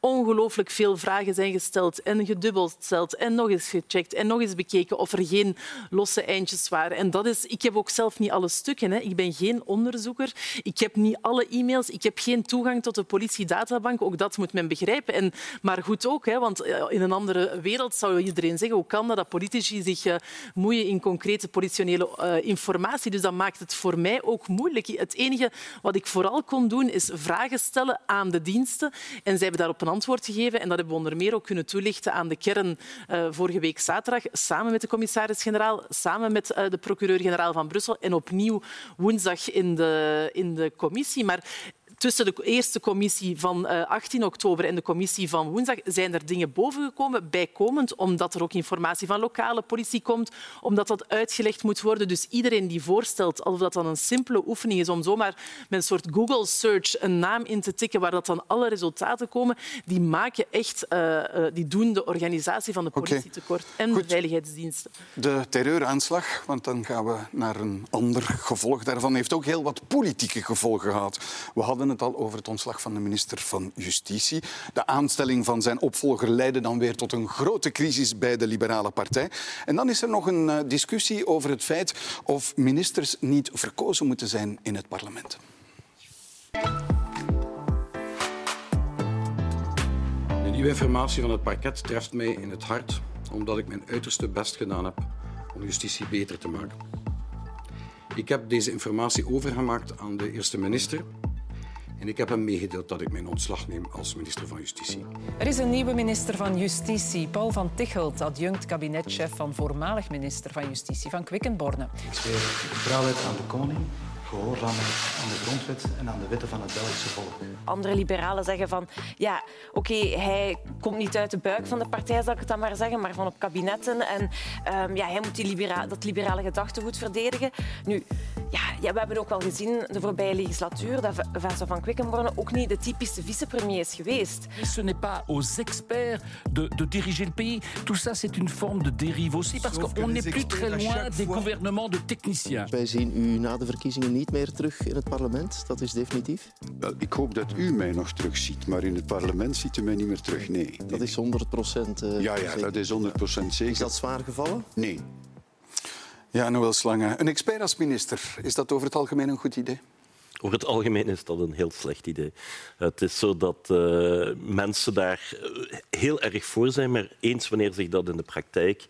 B: ongelooflijk veel vragen zijn gesteld en gedubbeld en nog eens gecheckt en nog eens bekeken of er geen losse eindjes waren. En dat is, ik heb ook zelf niet alle stukken. Hè. Ik ben geen onderzoeker. Ik heb niet alle e-mails. Ik heb geen toegang tot de politiedatabank. Ook dat moet men begrijpen. En, maar goed ook, hè, want eh, in een andere wereld zou iedereen zeggen hoe kan dat dat politici zich uh, moeien in concrete politionele uh, informatie. Dus dat maakt het voor mij ook moeilijk. Het enige wat ik vooral kon doen is vragen stellen aan de diensten. En zij hebben daarop een antwoord gegeven. En dat hebben we onder meer ook kunnen toelichten aan de kern uh, vorige week zaterdag, samen met de commissaris-generaal, samen met uh, de procureur-generaal van Brussel en opnieuw woensdag in de, in de commissie. Maar tussen de eerste commissie van 18 eh, oktober en de commissie van woensdag zijn er dingen bovengekomen, bijkomend, omdat er ook informatie van lokale politie komt, omdat dat uitgelegd moet worden. Dus iedereen die voorstelt, alsof dat dan een simpele oefening is om zomaar met een soort Google search een naam in te tikken waar dat dan alle resultaten komen, die maken echt, uh, uh, die doen de organisatie van de politie okay. tekort en Goed. de veiligheidsdiensten.
A: De terreuraanslag, want dan gaan we naar een ander gevolg daarvan, heeft ook heel wat politieke gevolgen gehad. We hadden het al over het ontslag van de minister van Justitie. De aanstelling van zijn opvolger leidde dan weer tot een grote crisis bij de Liberale Partij. En dan is er nog een uh, discussie over het feit of ministers niet verkozen moeten zijn in het parlement.
J: De nieuwe informatie van het parket treft mij in het hart, omdat ik mijn uiterste best gedaan heb om justitie beter te maken. Ik heb deze informatie overgemaakt aan de eerste minister en ik heb hem meegedeeld dat ik mijn ontslag neem als minister van Justitie.
K: Er is een nieuwe minister van Justitie, Paul van Tichelt, adjunct kabinetchef van voormalig minister van Justitie van Quickenborne.
L: Ik zweer trouwheid aan de koning gehoorzamen aan de grondwet en aan de wetten van het Belgische volk.
M: Andere liberalen zeggen van, ja, oké, okay, hij komt niet uit de buik van de partij, zal ik het dan maar zeggen, maar van op kabinetten. En um, ja, hij moet die libera dat liberale gedachtegoed verdedigen. Nu, ja, ja, we hebben ook wel gezien de voorbije legislatuur dat Vincent van Quickenborne ook niet de typische vicepremier is geweest.
N: Ce n'est pas aux experts de, de diriger le pays. Tout ça, c'est une forme de dérive aussi, parce qu'on n'est plus très loin des gouvernements de techniciens.
O: Wij zien u na de verkiezingen niet meer terug in het parlement. Dat is definitief.
P: Wel, ik hoop dat u mij nog terugziet, maar in het parlement ziet u mij niet meer terug. Nee.
O: Dat is 100 procent. Uh,
P: ja, ja, dat is 100 procent zeker.
O: Is dat zwaar gevallen?
P: Nee.
A: Ja, Noël Slangen. Een expert als minister, is dat over het algemeen een goed idee?
C: Over het algemeen is dat een heel slecht idee. Het is zo dat uh, mensen daar heel erg voor zijn, maar eens wanneer zich dat in de praktijk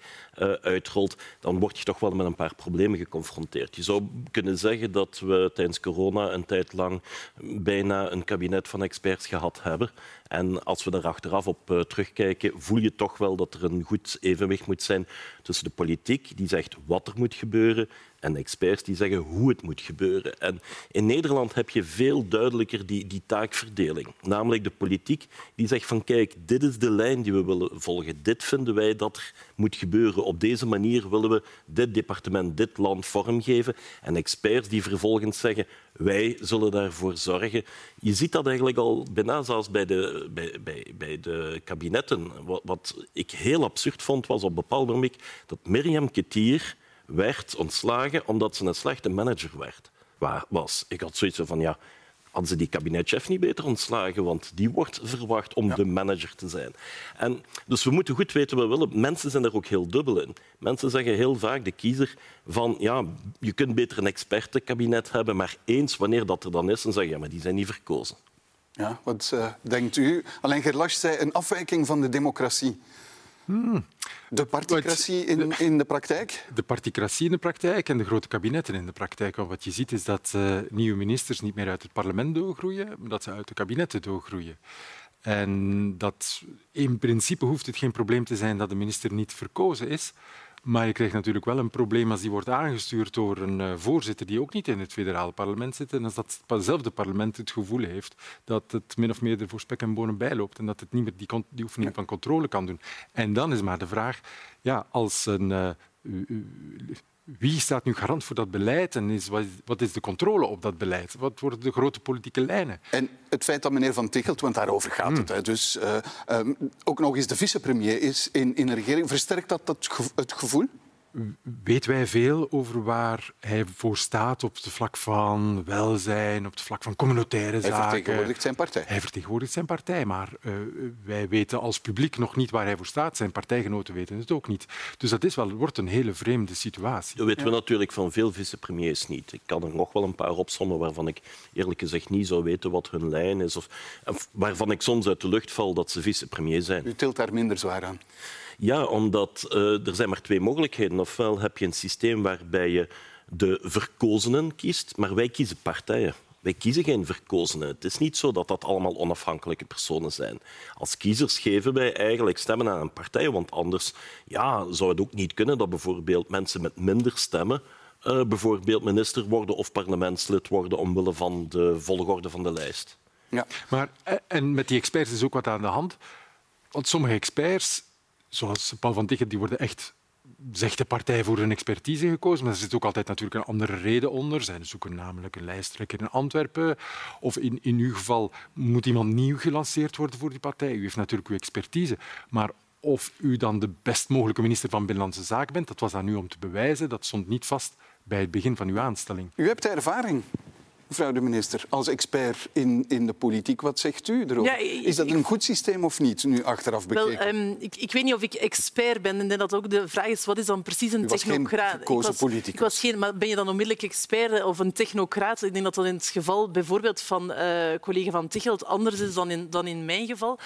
C: uitrolt, dan word je toch wel met een paar problemen geconfronteerd. Je zou kunnen zeggen dat we tijdens corona een tijd lang bijna een kabinet van experts gehad hebben. En als we daar achteraf op uh, terugkijken, voel je toch wel dat er een goed evenwicht moet zijn tussen de politiek, die zegt wat er moet gebeuren, en experts die zeggen hoe het moet gebeuren. En in Nederland heb je veel duidelijker die, die taakverdeling. Namelijk de politiek die zegt van kijk, dit is de lijn die we willen volgen. Dit vinden wij dat er moet gebeuren. Op deze manier willen we dit departement, dit land vormgeven. En experts die vervolgens zeggen wij zullen daarvoor zorgen. Je ziet dat eigenlijk al bijna zelfs bij de, bij, bij, bij de kabinetten. Wat, ik heel absurd vond was op bepaald moment dat Mirjam Ketier werd ontslagen omdat ze een slechte manager werd, was. Ik had zoiets van, ja, hadden ze die kabinetchef niet beter ontslagen, want die wordt verwacht om de manager te zijn. En, dus we moeten goed weten wat we willen. Mensen zijn er ook heel dubbel in. Mensen zeggen heel vaak, de kiezer, van ja, je kunt beter een expertenkabinet hebben, maar eens wanneer dat er dan is, dan zeggen ja, maar die zijn niet verkozen.
A: Ja, wat uh, denkt u? Alain Gerlach zei een afwijking van de democratie. Hmm. De particratie in, in, de praktijk?
D: De particratie in de praktijk en de grote kabinetten in de praktijk. Want wat je ziet is dat uh, nieuwe ministers niet meer uit het parlement doorgroeien, maar dat ze uit de kabinetten doorgroeien. En dat in principe hoeft het geen probleem te zijn dat de minister niet verkozen is. Maar je krijgt natuurlijk wel een probleem als die wordt aangestuurd door een uh, voorzitter die ook niet in het federale parlement zit. En als datzelfde parlement het gevoel heeft dat het min of meer er voor spek en bonen bijloopt en dat het niet meer die, die oefening van controle kan doen. En dan is maar de vraag, ja, als een uh, wie staat nu garant voor dat beleid en is, wat, is, de controle op dat beleid? Wat worden de grote politieke lijnen?
A: En het feit dat meneer Van Tichelt, want daarover gaat het, hmm. dus uh, um, ook nog eens de vicepremier is in, in een regering, versterkt dat, dat het gevoel?
D: Weten wij veel over waar hij voor staat op het vlak van welzijn, op het vlak van communautaire zaken.
A: Hij vertegenwoordigt zijn partij.
D: Hij vertegenwoordigt zijn partij, maar uh, wij weten als publiek nog niet waar hij voor staat. Zijn partijgenoten weten het ook niet. Dus dat is wel, wordt een hele vreemde situatie.
C: Dat weten we natuurlijk van veel vicepremiers niet. Ik kan er nog wel een paar opsommen waarvan ik eerlijk gezegd niet zou weten wat hun lijn is. Of, of waarvan ik soms uit de lucht val dat ze vicepremier zijn.
A: U tilt daar minder zwaar aan.
C: Ja, omdat uh, er zijn maar twee mogelijkheden. Ofwel heb je een systeem waarbij je de verkozenen kiest, maar wij kiezen partijen. Wij kiezen geen verkozenen. Het is niet zo dat dat allemaal onafhankelijke personen zijn. Als kiezers geven wij eigenlijk stemmen aan een partij, want anders ja, zou het ook niet kunnen dat bijvoorbeeld mensen met minder stemmen uh, bijvoorbeeld minister worden of parlementslid worden omwille van de volgorde van de lijst.
D: Ja. Maar, eh, en met die experts is ook wat aan de hand. Want sommige experts zoals Paul van Tichert, die worden echt zegt de partij voor een expertise gekozen, maar er zit ook altijd natuurlijk een andere reden onder. Zij zoeken namelijk een lijsttrekker in Antwerpen. Of in, in uw geval moet iemand nieuw gelanceerd worden voor die partij. U heeft natuurlijk uw expertise. Maar of u dan de best mogelijke minister van Binnenlandse Zaken bent, dat was aan u om te bewijzen. Dat stond niet vast bij het begin van uw aanstelling.
A: U hebt ervaring mevrouw de minister, als expert in, in de politiek. Wat zegt u erover? is dat een goed systeem of niet, nu achteraf bekeken?
B: Wel, um, ik, ik, weet niet of ik expert ben. En denk dat ook de vraag is, wat is dan precies een technocraat?
A: ik was,
B: ik was geen, maar ben je dan onmiddellijk expert of een technocraat? Ik denk dat dat in het geval bijvoorbeeld van uh, collega Van Tichelt anders is dan in, dan in mijn geval.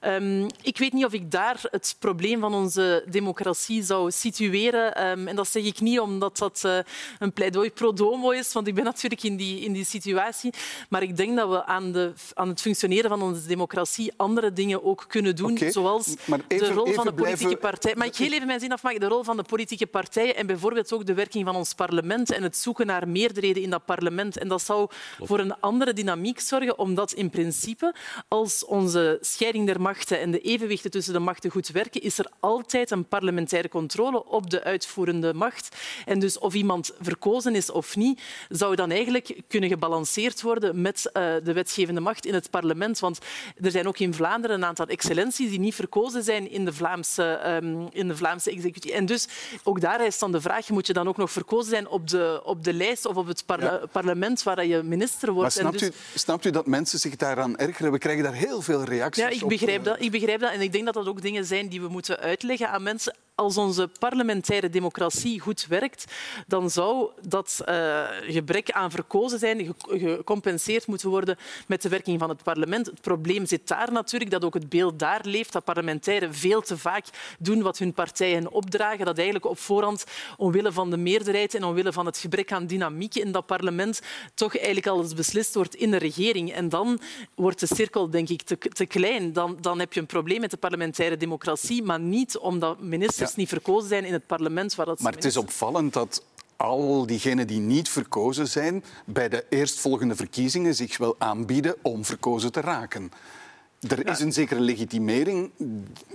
B: Um, ik weet niet of ik daar het probleem van onze democratie zou situeren. Um, en dat zeg ik niet omdat dat uh, een pleidooi pro domo is, want ik ben natuurlijk in die, in die situatie. Maar ik denk dat we aan, de, aan het functioneren van onze democratie andere dingen ook kunnen doen, okay, zoals even, de rol van de politieke blijven... partij. Maar ik heel even mijn zin afmaken. De rol van de politieke partijen en bijvoorbeeld ook de werking van ons parlement en het zoeken naar meerderheden in dat parlement. En dat zou voor een andere dynamiek zorgen, omdat in principe, als onze scheiding der machten en de evenwichten tussen de machten goed werken, is er altijd een parlementaire controle op de uitvoerende macht. En dus of iemand verkozen is of niet, zou dan eigenlijk kunnen gebalanceerd worden met uh, de wetgevende macht in het parlement. Want er zijn ook in Vlaanderen een aantal excellenties die niet verkozen zijn in de Vlaamse, um, in de Vlaamse executie. En dus ook daar is dan de vraag, moet je dan ook nog verkozen zijn op de, op de lijst of op het ja. parlement waar je minister wordt.
A: Maar snapt,
B: dus...
A: u, snapt u dat mensen zich daaraan ergeren? We krijgen daar heel veel reacties
B: ja, ik begrijp op. Dat, ik begrijp dat. En ik denk dat dat ook dingen zijn die we moeten uitleggen aan mensen als onze parlementaire democratie goed werkt, dan zou dat uh, gebrek aan verkozen zijn gecompenseerd moeten worden met de werking van het parlement. Het probleem zit daar natuurlijk, dat ook het beeld daar leeft, dat parlementairen veel te vaak doen wat hun partijen opdragen, dat eigenlijk op voorhand, omwille van de meerderheid en omwille van het gebrek aan dynamiek in dat parlement, toch eigenlijk alles beslist wordt in de regering. En dan wordt de cirkel, denk ik, te, te klein. Dan, dan heb je een probleem met de parlementaire democratie, maar niet omdat ministers niet verkozen zijn in het parlement. Waar dat
A: maar het is opvallend dat al diegenen die niet verkozen zijn, bij de eerstvolgende verkiezingen zich wel aanbieden om verkozen te raken. Er is een zekere legitimering.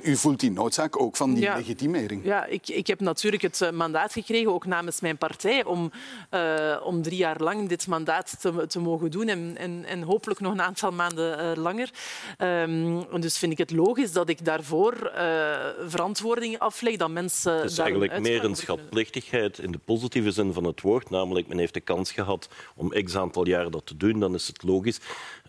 A: U voelt die noodzaak ook van die legitimering.
B: Ja, ik, ik heb natuurlijk het eh, mandaat gekregen, ook namens mijn partij, om, uh, om drie jaar lang dit mandaat te, te mogen doen en, en, en, hopelijk nog een aantal maanden uh, langer. Um, dus vind ik het logisch dat ik daarvoor uh, verantwoording afleg, dat mensen
C: Het is eigenlijk meer een schatplichtigheid in de positieve zin van het woord, namelijk men heeft de kans gehad om x aantal jaren dat te doen, dan is het logisch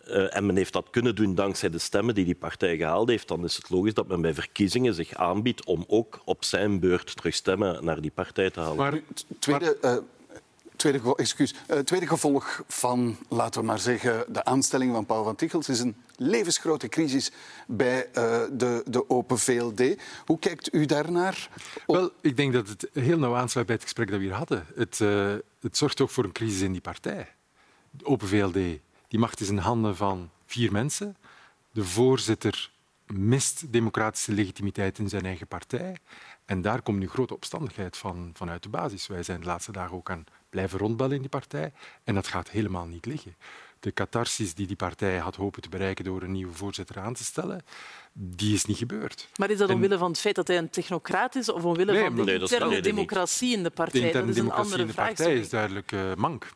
C: uh, en men heeft dat kunnen doen dankzij de stemmen die die partij gehaald heeft, dan is het logisch dat men bij verkiezingen zich aanbiedt om ook op zijn beurt terug stemmen naar die partij te halen.
A: Maar, tweede, uh, tweede, excuus, uh, tweede gevolg van, laten we maar zeggen, de aanstelling van Paul van Tichels is een levensgrote crisis bij de, de Open VLD. Hoe kijkt u daarnaar?
D: Wel, ik denk dat het heel nauw aansluit bij het gesprek dat we hier hadden. Het, het zorgt ook voor een crisis in die partij. De Open VLD die macht is in handen van vier mensen. De voorzitter mist democratische legitimiteit in zijn eigen partij. En daar komt nu grote opstandigheid van, vanuit de basis. Wij zijn de laatste dagen ook aan blijven rondbellen in die partij. En dat gaat helemaal niet liggen. De catharsis die die partij had hopen te bereiken door een nieuwe voorzitter aan te stellen, die is niet gebeurd.
B: Maar is dat omwille van het feit dat hij een technocraat is of omwille van de nee, interne democratie in de partij?
D: De interne
B: dat is
D: een andere in de partij is duidelijk uh, mank.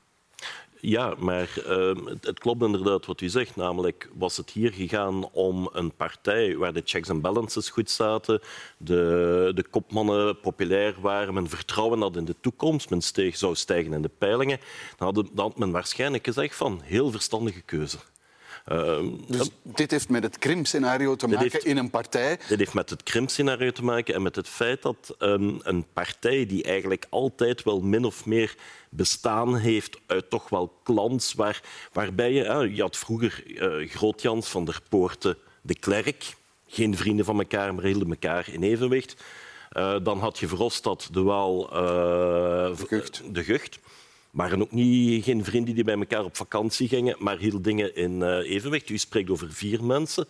C: Ja, maar uh, het, klopt inderdaad wat u zegt. Namelijk was het hier gegaan om een partij waar de checks en balances goed zaten, de, de kopmannen populair waren, men vertrouwen had in de toekomst, men steeg, zou stijgen in de peilingen. Dan had, dan had men waarschijnlijk gezegd van heel verstandige keuze.
A: Uh, dus dit heeft met het Krim-scenario te maken heeft, in een partij?
C: Dit heeft met het Krim-scenario te maken en met het feit dat um, een partij die eigenlijk altijd wel min of meer bestaan heeft uit toch wel clans, waar, waarbij je... Uh, je had vroeger uh, Groot-Jans van der Poorten de Klerk, geen vrienden van elkaar, maar hielden elkaar in evenwicht. Uh, dan had je Verhofstadt, de Waal, de
A: Gucht.
C: De Gucht waren ook niet, geen vrienden die bij elkaar op vakantie gingen, maar hielden dingen in evenwicht. U spreekt over vier mensen.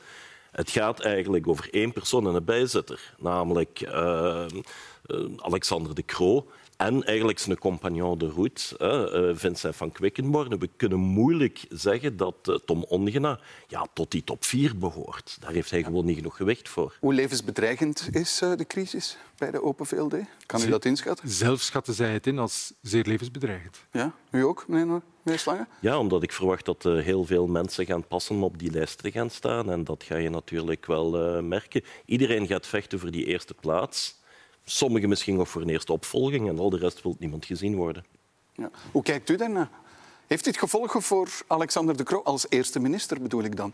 C: Het gaat eigenlijk over één persoon en een bijzitter, namelijk uh, Alexander de Croo. En eigenlijk zijn compagnon de route, Vincent van Quickenborne. We kunnen moeilijk zeggen dat Tom Ongena ja, tot die top 4 behoort. Daar heeft hij gewoon niet genoeg gewicht voor.
A: Hoe levensbedreigend is de crisis bij de Open VLD? Kan u dat inschatten?
D: Zelf schatten zij het in als zeer levensbedreigend.
A: Ja, u ook, meneer?
C: Ja, omdat ik verwacht dat uh, heel veel mensen gaan passen om op die lijst te gaan staan. En dat ga je natuurlijk wel uh, merken. Iedereen gaat vechten voor die eerste plaats. Sommigen misschien nog voor een eerste opvolging en al de rest wil niemand gezien worden.
A: Ja. Hoe kijkt u daarnaar? Heeft dit gevolgen voor Alexander De Croo als eerste minister, bedoel ik dan?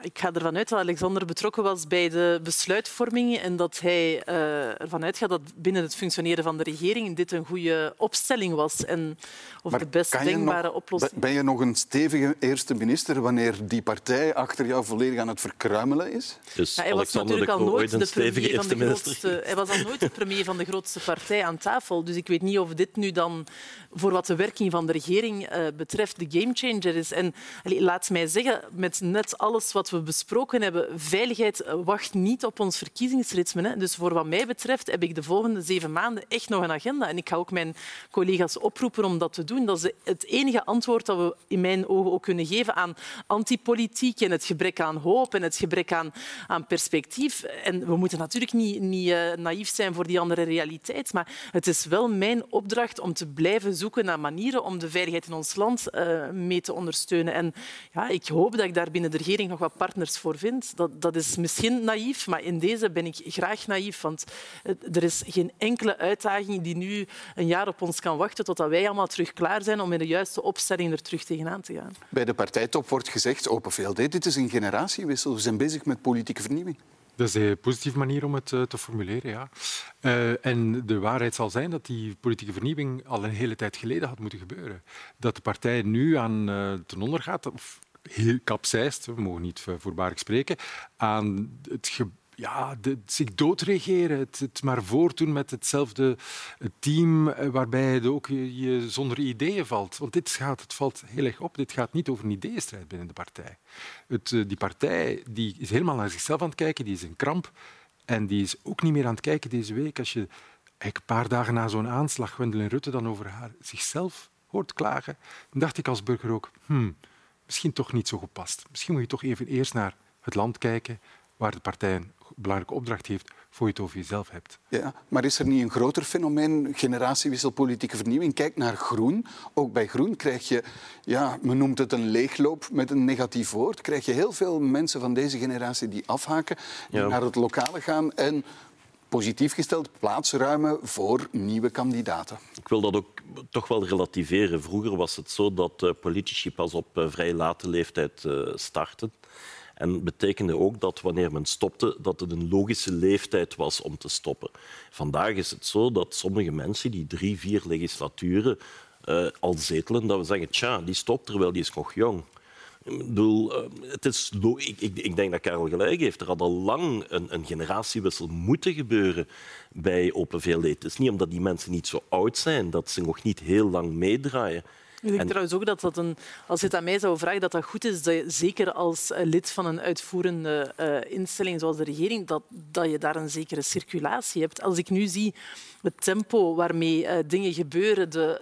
B: Ik ga ervan uit dat Alexander betrokken was bij de besluitvorming en dat hij uh, ervan uitgaat dat binnen het functioneren van de regering dit een goede opstelling was en of
A: maar
B: de best denkbare
A: nog,
B: oplossing.
A: Ben je nog een stevige eerste minister wanneer die partij achter jou volledig aan het verkruimelen is?
C: Dus
B: ja, hij
C: was
B: natuurlijk al nooit
C: de
B: premier van de
C: minister.
B: grootste. Hij was al nooit de premier van de grootste partij aan tafel. Dus ik weet niet of dit nu dan voor wat de werking van de regering uh, betreft de gamechanger is. En allee, laat mij zeggen, met net alles wat we besproken hebben, veiligheid wacht niet op ons verkiezingsritme. Hè. Dus voor wat mij betreft heb ik de volgende zeven maanden echt nog een agenda. En ik ga ook mijn collega's oproepen om dat te doen. Dat is het enige antwoord dat we in mijn ogen ook kunnen geven aan antipolitiek en het gebrek aan hoop en het gebrek aan, aan perspectief. En we moeten natuurlijk niet, niet uh, naïef zijn voor die andere realiteit, maar het is wel mijn opdracht om te blijven zoeken naar manieren om de veiligheid in ons land uh, mee te ondersteunen. En ja, ik hoop dat ik daar binnen de regering nog wat partners voor vind. Dat, dat is misschien naïef, maar in deze ben ik graag naïef, want er is geen enkele uitdaging die nu een jaar op ons kan wachten totdat wij allemaal terug klaar zijn om in de juiste opstelling er terug tegenaan te gaan.
A: Bij de partijtop wordt gezegd, Open VLD, dit is een generatiewissel. We zijn bezig met politieke vernieuwing.
D: Dat is een positieve manier om het te formuleren, ja. Uh, en de waarheid zal zijn dat die politieke vernieuwing al een hele tijd geleden had moeten gebeuren. Dat de partij nu aan uh, ten onder gaat, of heel kapseist, we mogen niet voorbarig spreken, aan het ja, de, zich doodregeren, het, het, maar voortdoen met hetzelfde team eh, waarbij je ook je, zonder ideeën valt. Want dit gaat, het valt heel erg op, dit gaat niet over een ideeënstrijd binnen de partij. Het, eh, die partij die is helemaal naar zichzelf aan het kijken, die is in kramp en die is ook niet meer aan het kijken deze week. Als je een paar dagen na zo'n aanslag Gwendoline Rutte dan over haar, zichzelf hoort klagen, dan dacht ik als burger ook, hmm, misschien toch niet zo gepast. Misschien moet je toch even eerst naar het land kijken waar de partij een belangrijke opdracht heeft voor je het over jezelf hebt.
A: Ja, maar is er niet een groter fenomeen, generatiewissel, politieke vernieuwing? Kijk naar groen. Ook bij groen krijg je, ja, men noemt het een leegloop met een negatief woord, krijg je heel veel mensen van deze generatie die afhaken, die naar het lokale gaan en positief gesteld plaats ruimen voor nieuwe kandidaten.
C: Ik wil dat ook toch wel relativeren. Vroeger was het zo dat eh, politici pas op eh, vrij late leeftijd uh, starten. En betekende ook dat wanneer men stopte, dat het een logische leeftijd was om te stoppen. Vandaag is het zo dat sommige mensen die drie, vier legislaturen al zetelen, dat we zeggen, tja, die stopt terwijl die is nog jong. Ik bedoel, uh, het is, ik, ik, ik, denk dat Karel gelijk heeft. Er had al lang een, een generatiewissel moeten gebeuren bij Open VLD. Het is niet omdat die mensen niet zo oud zijn dat ze nog niet heel lang meedraaien.
B: Ik denk trouwens ook dat dat een, als je het aan mij zou vragen, dat dat goed is, dat je, zeker als eh, lid van een uitvoerende uh, instelling zoals de regering, dat, dat je daar een zekere circulatie hebt. Als ik nu zie het tempo waarmee uh, dingen gebeuren, de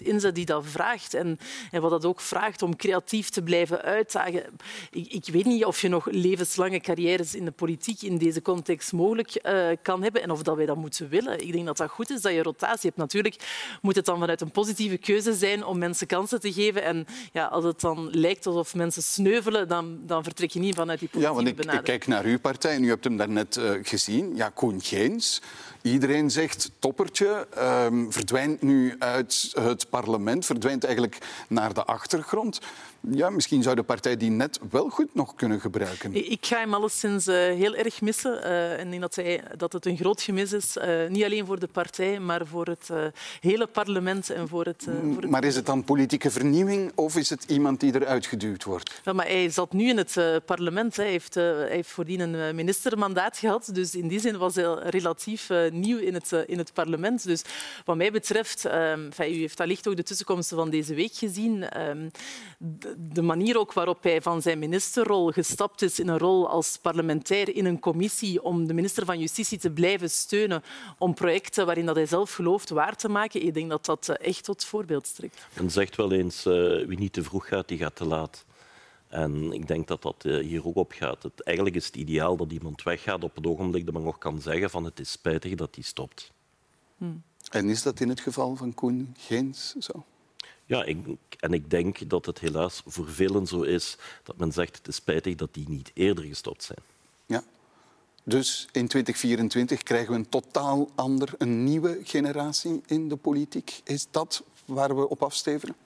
B: 300% inzet die dat vraagt en, en, wat dat ook vraagt om creatief te blijven uitdagen. Ik, ik, weet niet of je nog levenslange carrières in de politiek in deze context mogelijk uh, kan hebben en of dat wij dat moeten willen. Ik denk dat dat goed is dat je rotatie hebt. Natuurlijk moet het dan vanuit een positieve keuze zijn om mensen kansen te geven. En ja, als het dan lijkt alsof mensen sneuvelen, dan, dan vertrek je niet vanuit die politieke
A: ja, want ik,
B: benadering.
A: Ik kijk naar uw partij en u hebt hem daarnet uh, gezien. Ja, Koen Geens. Iedereen zegt toppertje, um, verdwijnt nu uit het parlement, verdwijnt eigenlijk naar de achtergrond ja, misschien zou de partij die net wel goed nog kunnen gebruiken.
B: Ik ga hem alleszins uh, heel erg missen. Uh, en denk dat, hij, dat het een groot gemis is. Uh, niet alleen voor de partij, maar voor het hele parlement. En voor het, voor
A: het... Maar is het dan politieke vernieuwing of is het iemand die eruit geduwd wordt?
B: Ja, maar hij zat nu in het parlement. Hij heeft, hij heeft voordien een ministermandaat gehad. Dus in die zin was hij relatief nieuw in het, in het parlement. Dus wat mij betreft, um, u heeft allicht ook de tussenkomsten van deze week gezien. Um, de manier ook waarop hij van zijn ministerrol gestapt is in een rol als parlementair in een commissie om de minister van Justitie te blijven steunen om projecten waarin dat hij zelf gelooft waar te maken, ik denk dat dat eh, echt tot voorbeeld strekt.
C: Men zegt wel eens, uh, wie niet te vroeg gaat, die gaat te laat. En ik denk dat dat uh, hier ook op gaat. Het, eigenlijk is het ideaal dat iemand weggaat op het ogenblik dat men nog kan zeggen van het is spijtig dat hij stopt.
A: Hmm. En is dat in het geval van Koen Geens zo?
C: Ja, ik, en ik denk dat het helaas voor velen zo is dat men zegt het is spijtig dat die niet eerder gestopt zijn.
A: Ja. Dus in 2024 krijgen we een totaal ander, een nieuwe generatie in de politiek. Is dat waar we op afstevenen?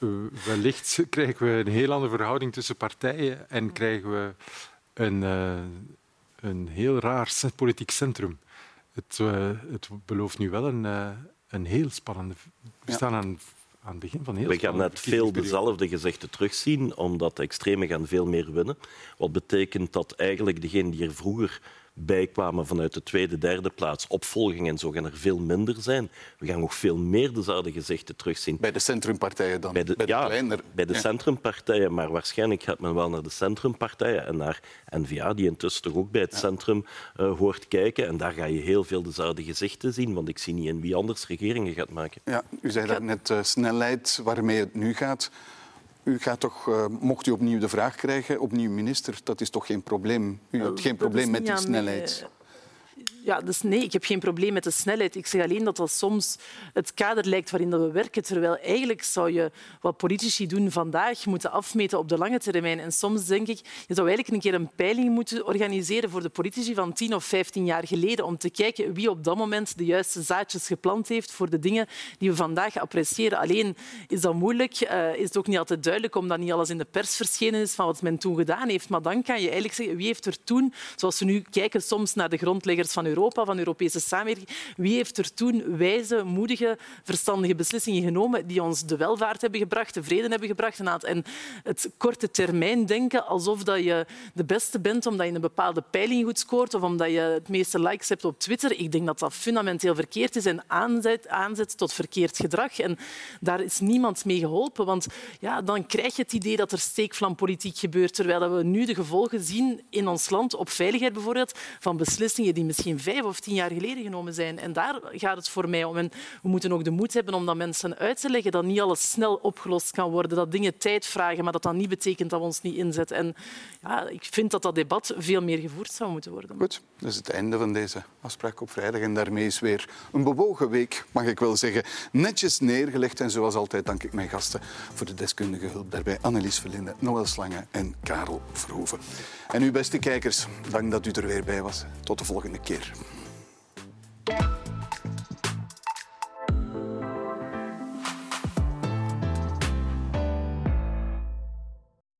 D: Uh, wellicht krijgen we een heel andere verhouding tussen partijen en krijgen we een, uh, een heel raar politiek centrum. Het, uh, het belooft nu wel een, een heel spannende... We staan aan aan het begin van heel
C: We gaan net veel dezelfde gezichten terugzien, omdat de extremen gaan veel meer winnen. Wat betekent dat eigenlijk degenen die er vroeger bijkwamen vanuit de tweede, derde plaats, opvolging en zo, gaan er veel minder zijn. We gaan nog veel meer dezelfde gezichten terugzien.
A: Bij de centrumpartijen dan?
C: Bij de, ja, bij de centrumpartijen, maar waarschijnlijk gaat men wel naar de centrumpartijen en naar N-VA, die intussen toch ook bij het centrum uh, hoort kijken. En daar ga je heel veel dezelfde gezichten zien, want ik zie niet in wie anders regeringen gaat maken.
A: Ja, u zei daar net uh, snelheid waarmee het nu gaat. U gaat toch, uh, mocht u opnieuw de vraag krijgen, opnieuw minister, dat is toch geen probleem? U hebt geen probleem met die snelheid?
B: Ja, dus nee, ik heb geen probleem met de snelheid. Ik zeg alleen dat dat soms het kader lijkt waarin we werken. Terwijl eigenlijk zou je wat politici doen vandaag moeten afmeten op de lange termijn. En soms denk ik, je zou eigenlijk een keer een peiling moeten organiseren voor de politici van 10 of 15 jaar geleden. Om te kijken wie op dat moment de juiste zaadjes geplant heeft voor de dingen die we vandaag appreciëren. Alleen is dat moeilijk. Uh, is het ook niet altijd duidelijk, omdat niet alles in de pers verschenen is van wat men toen gedaan heeft. Maar dan kan je eigenlijk zeggen, wie heeft er toen, zoals we nu kijken soms naar de grondleggers van Europa, van Europese samenwerking. Wie heeft er toen wijze, moedige, verstandige beslissingen genomen die ons de welvaart hebben gebracht, de vrede hebben gebracht en het korte termijn denken alsof dat je de beste bent omdat je een bepaalde peiling goed scoort of omdat je het meeste likes hebt op Twitter. Ik denk dat dat fundamenteel verkeerd is en aanzet, aanzet tot verkeerd gedrag. En daar is niemand mee geholpen, want ja, dan krijg je het idee dat er steekvlampolitiek gebeurt, terwijl we nu de gevolgen zien in ons land op veiligheid bijvoorbeeld van beslissingen die misschien vijf of tien jaar geleden genomen zijn. En daar gaat het voor mij om. En we moeten ook de moed hebben om dat mensen uit te leggen dat niet alles snel opgelost kan worden, dat dingen tijd vragen, maar dat dat niet betekent dat we ons niet inzetten. En ja, ik vind dat dat debat veel meer gevoerd zou moeten worden.
A: Goed, dat is het einde van deze afspraak op vrijdag. En daarmee is weer een bewogen week, mag ik wel zeggen, netjes neergelegd. En zoals altijd dank ik mijn gasten voor de deskundige hulp daarbij. Annelies Verlinde, Noël Slangen en Karel Verhoeven. En u, beste kijkers, dank dat u er weer bij was. Tot de volgende keer. much.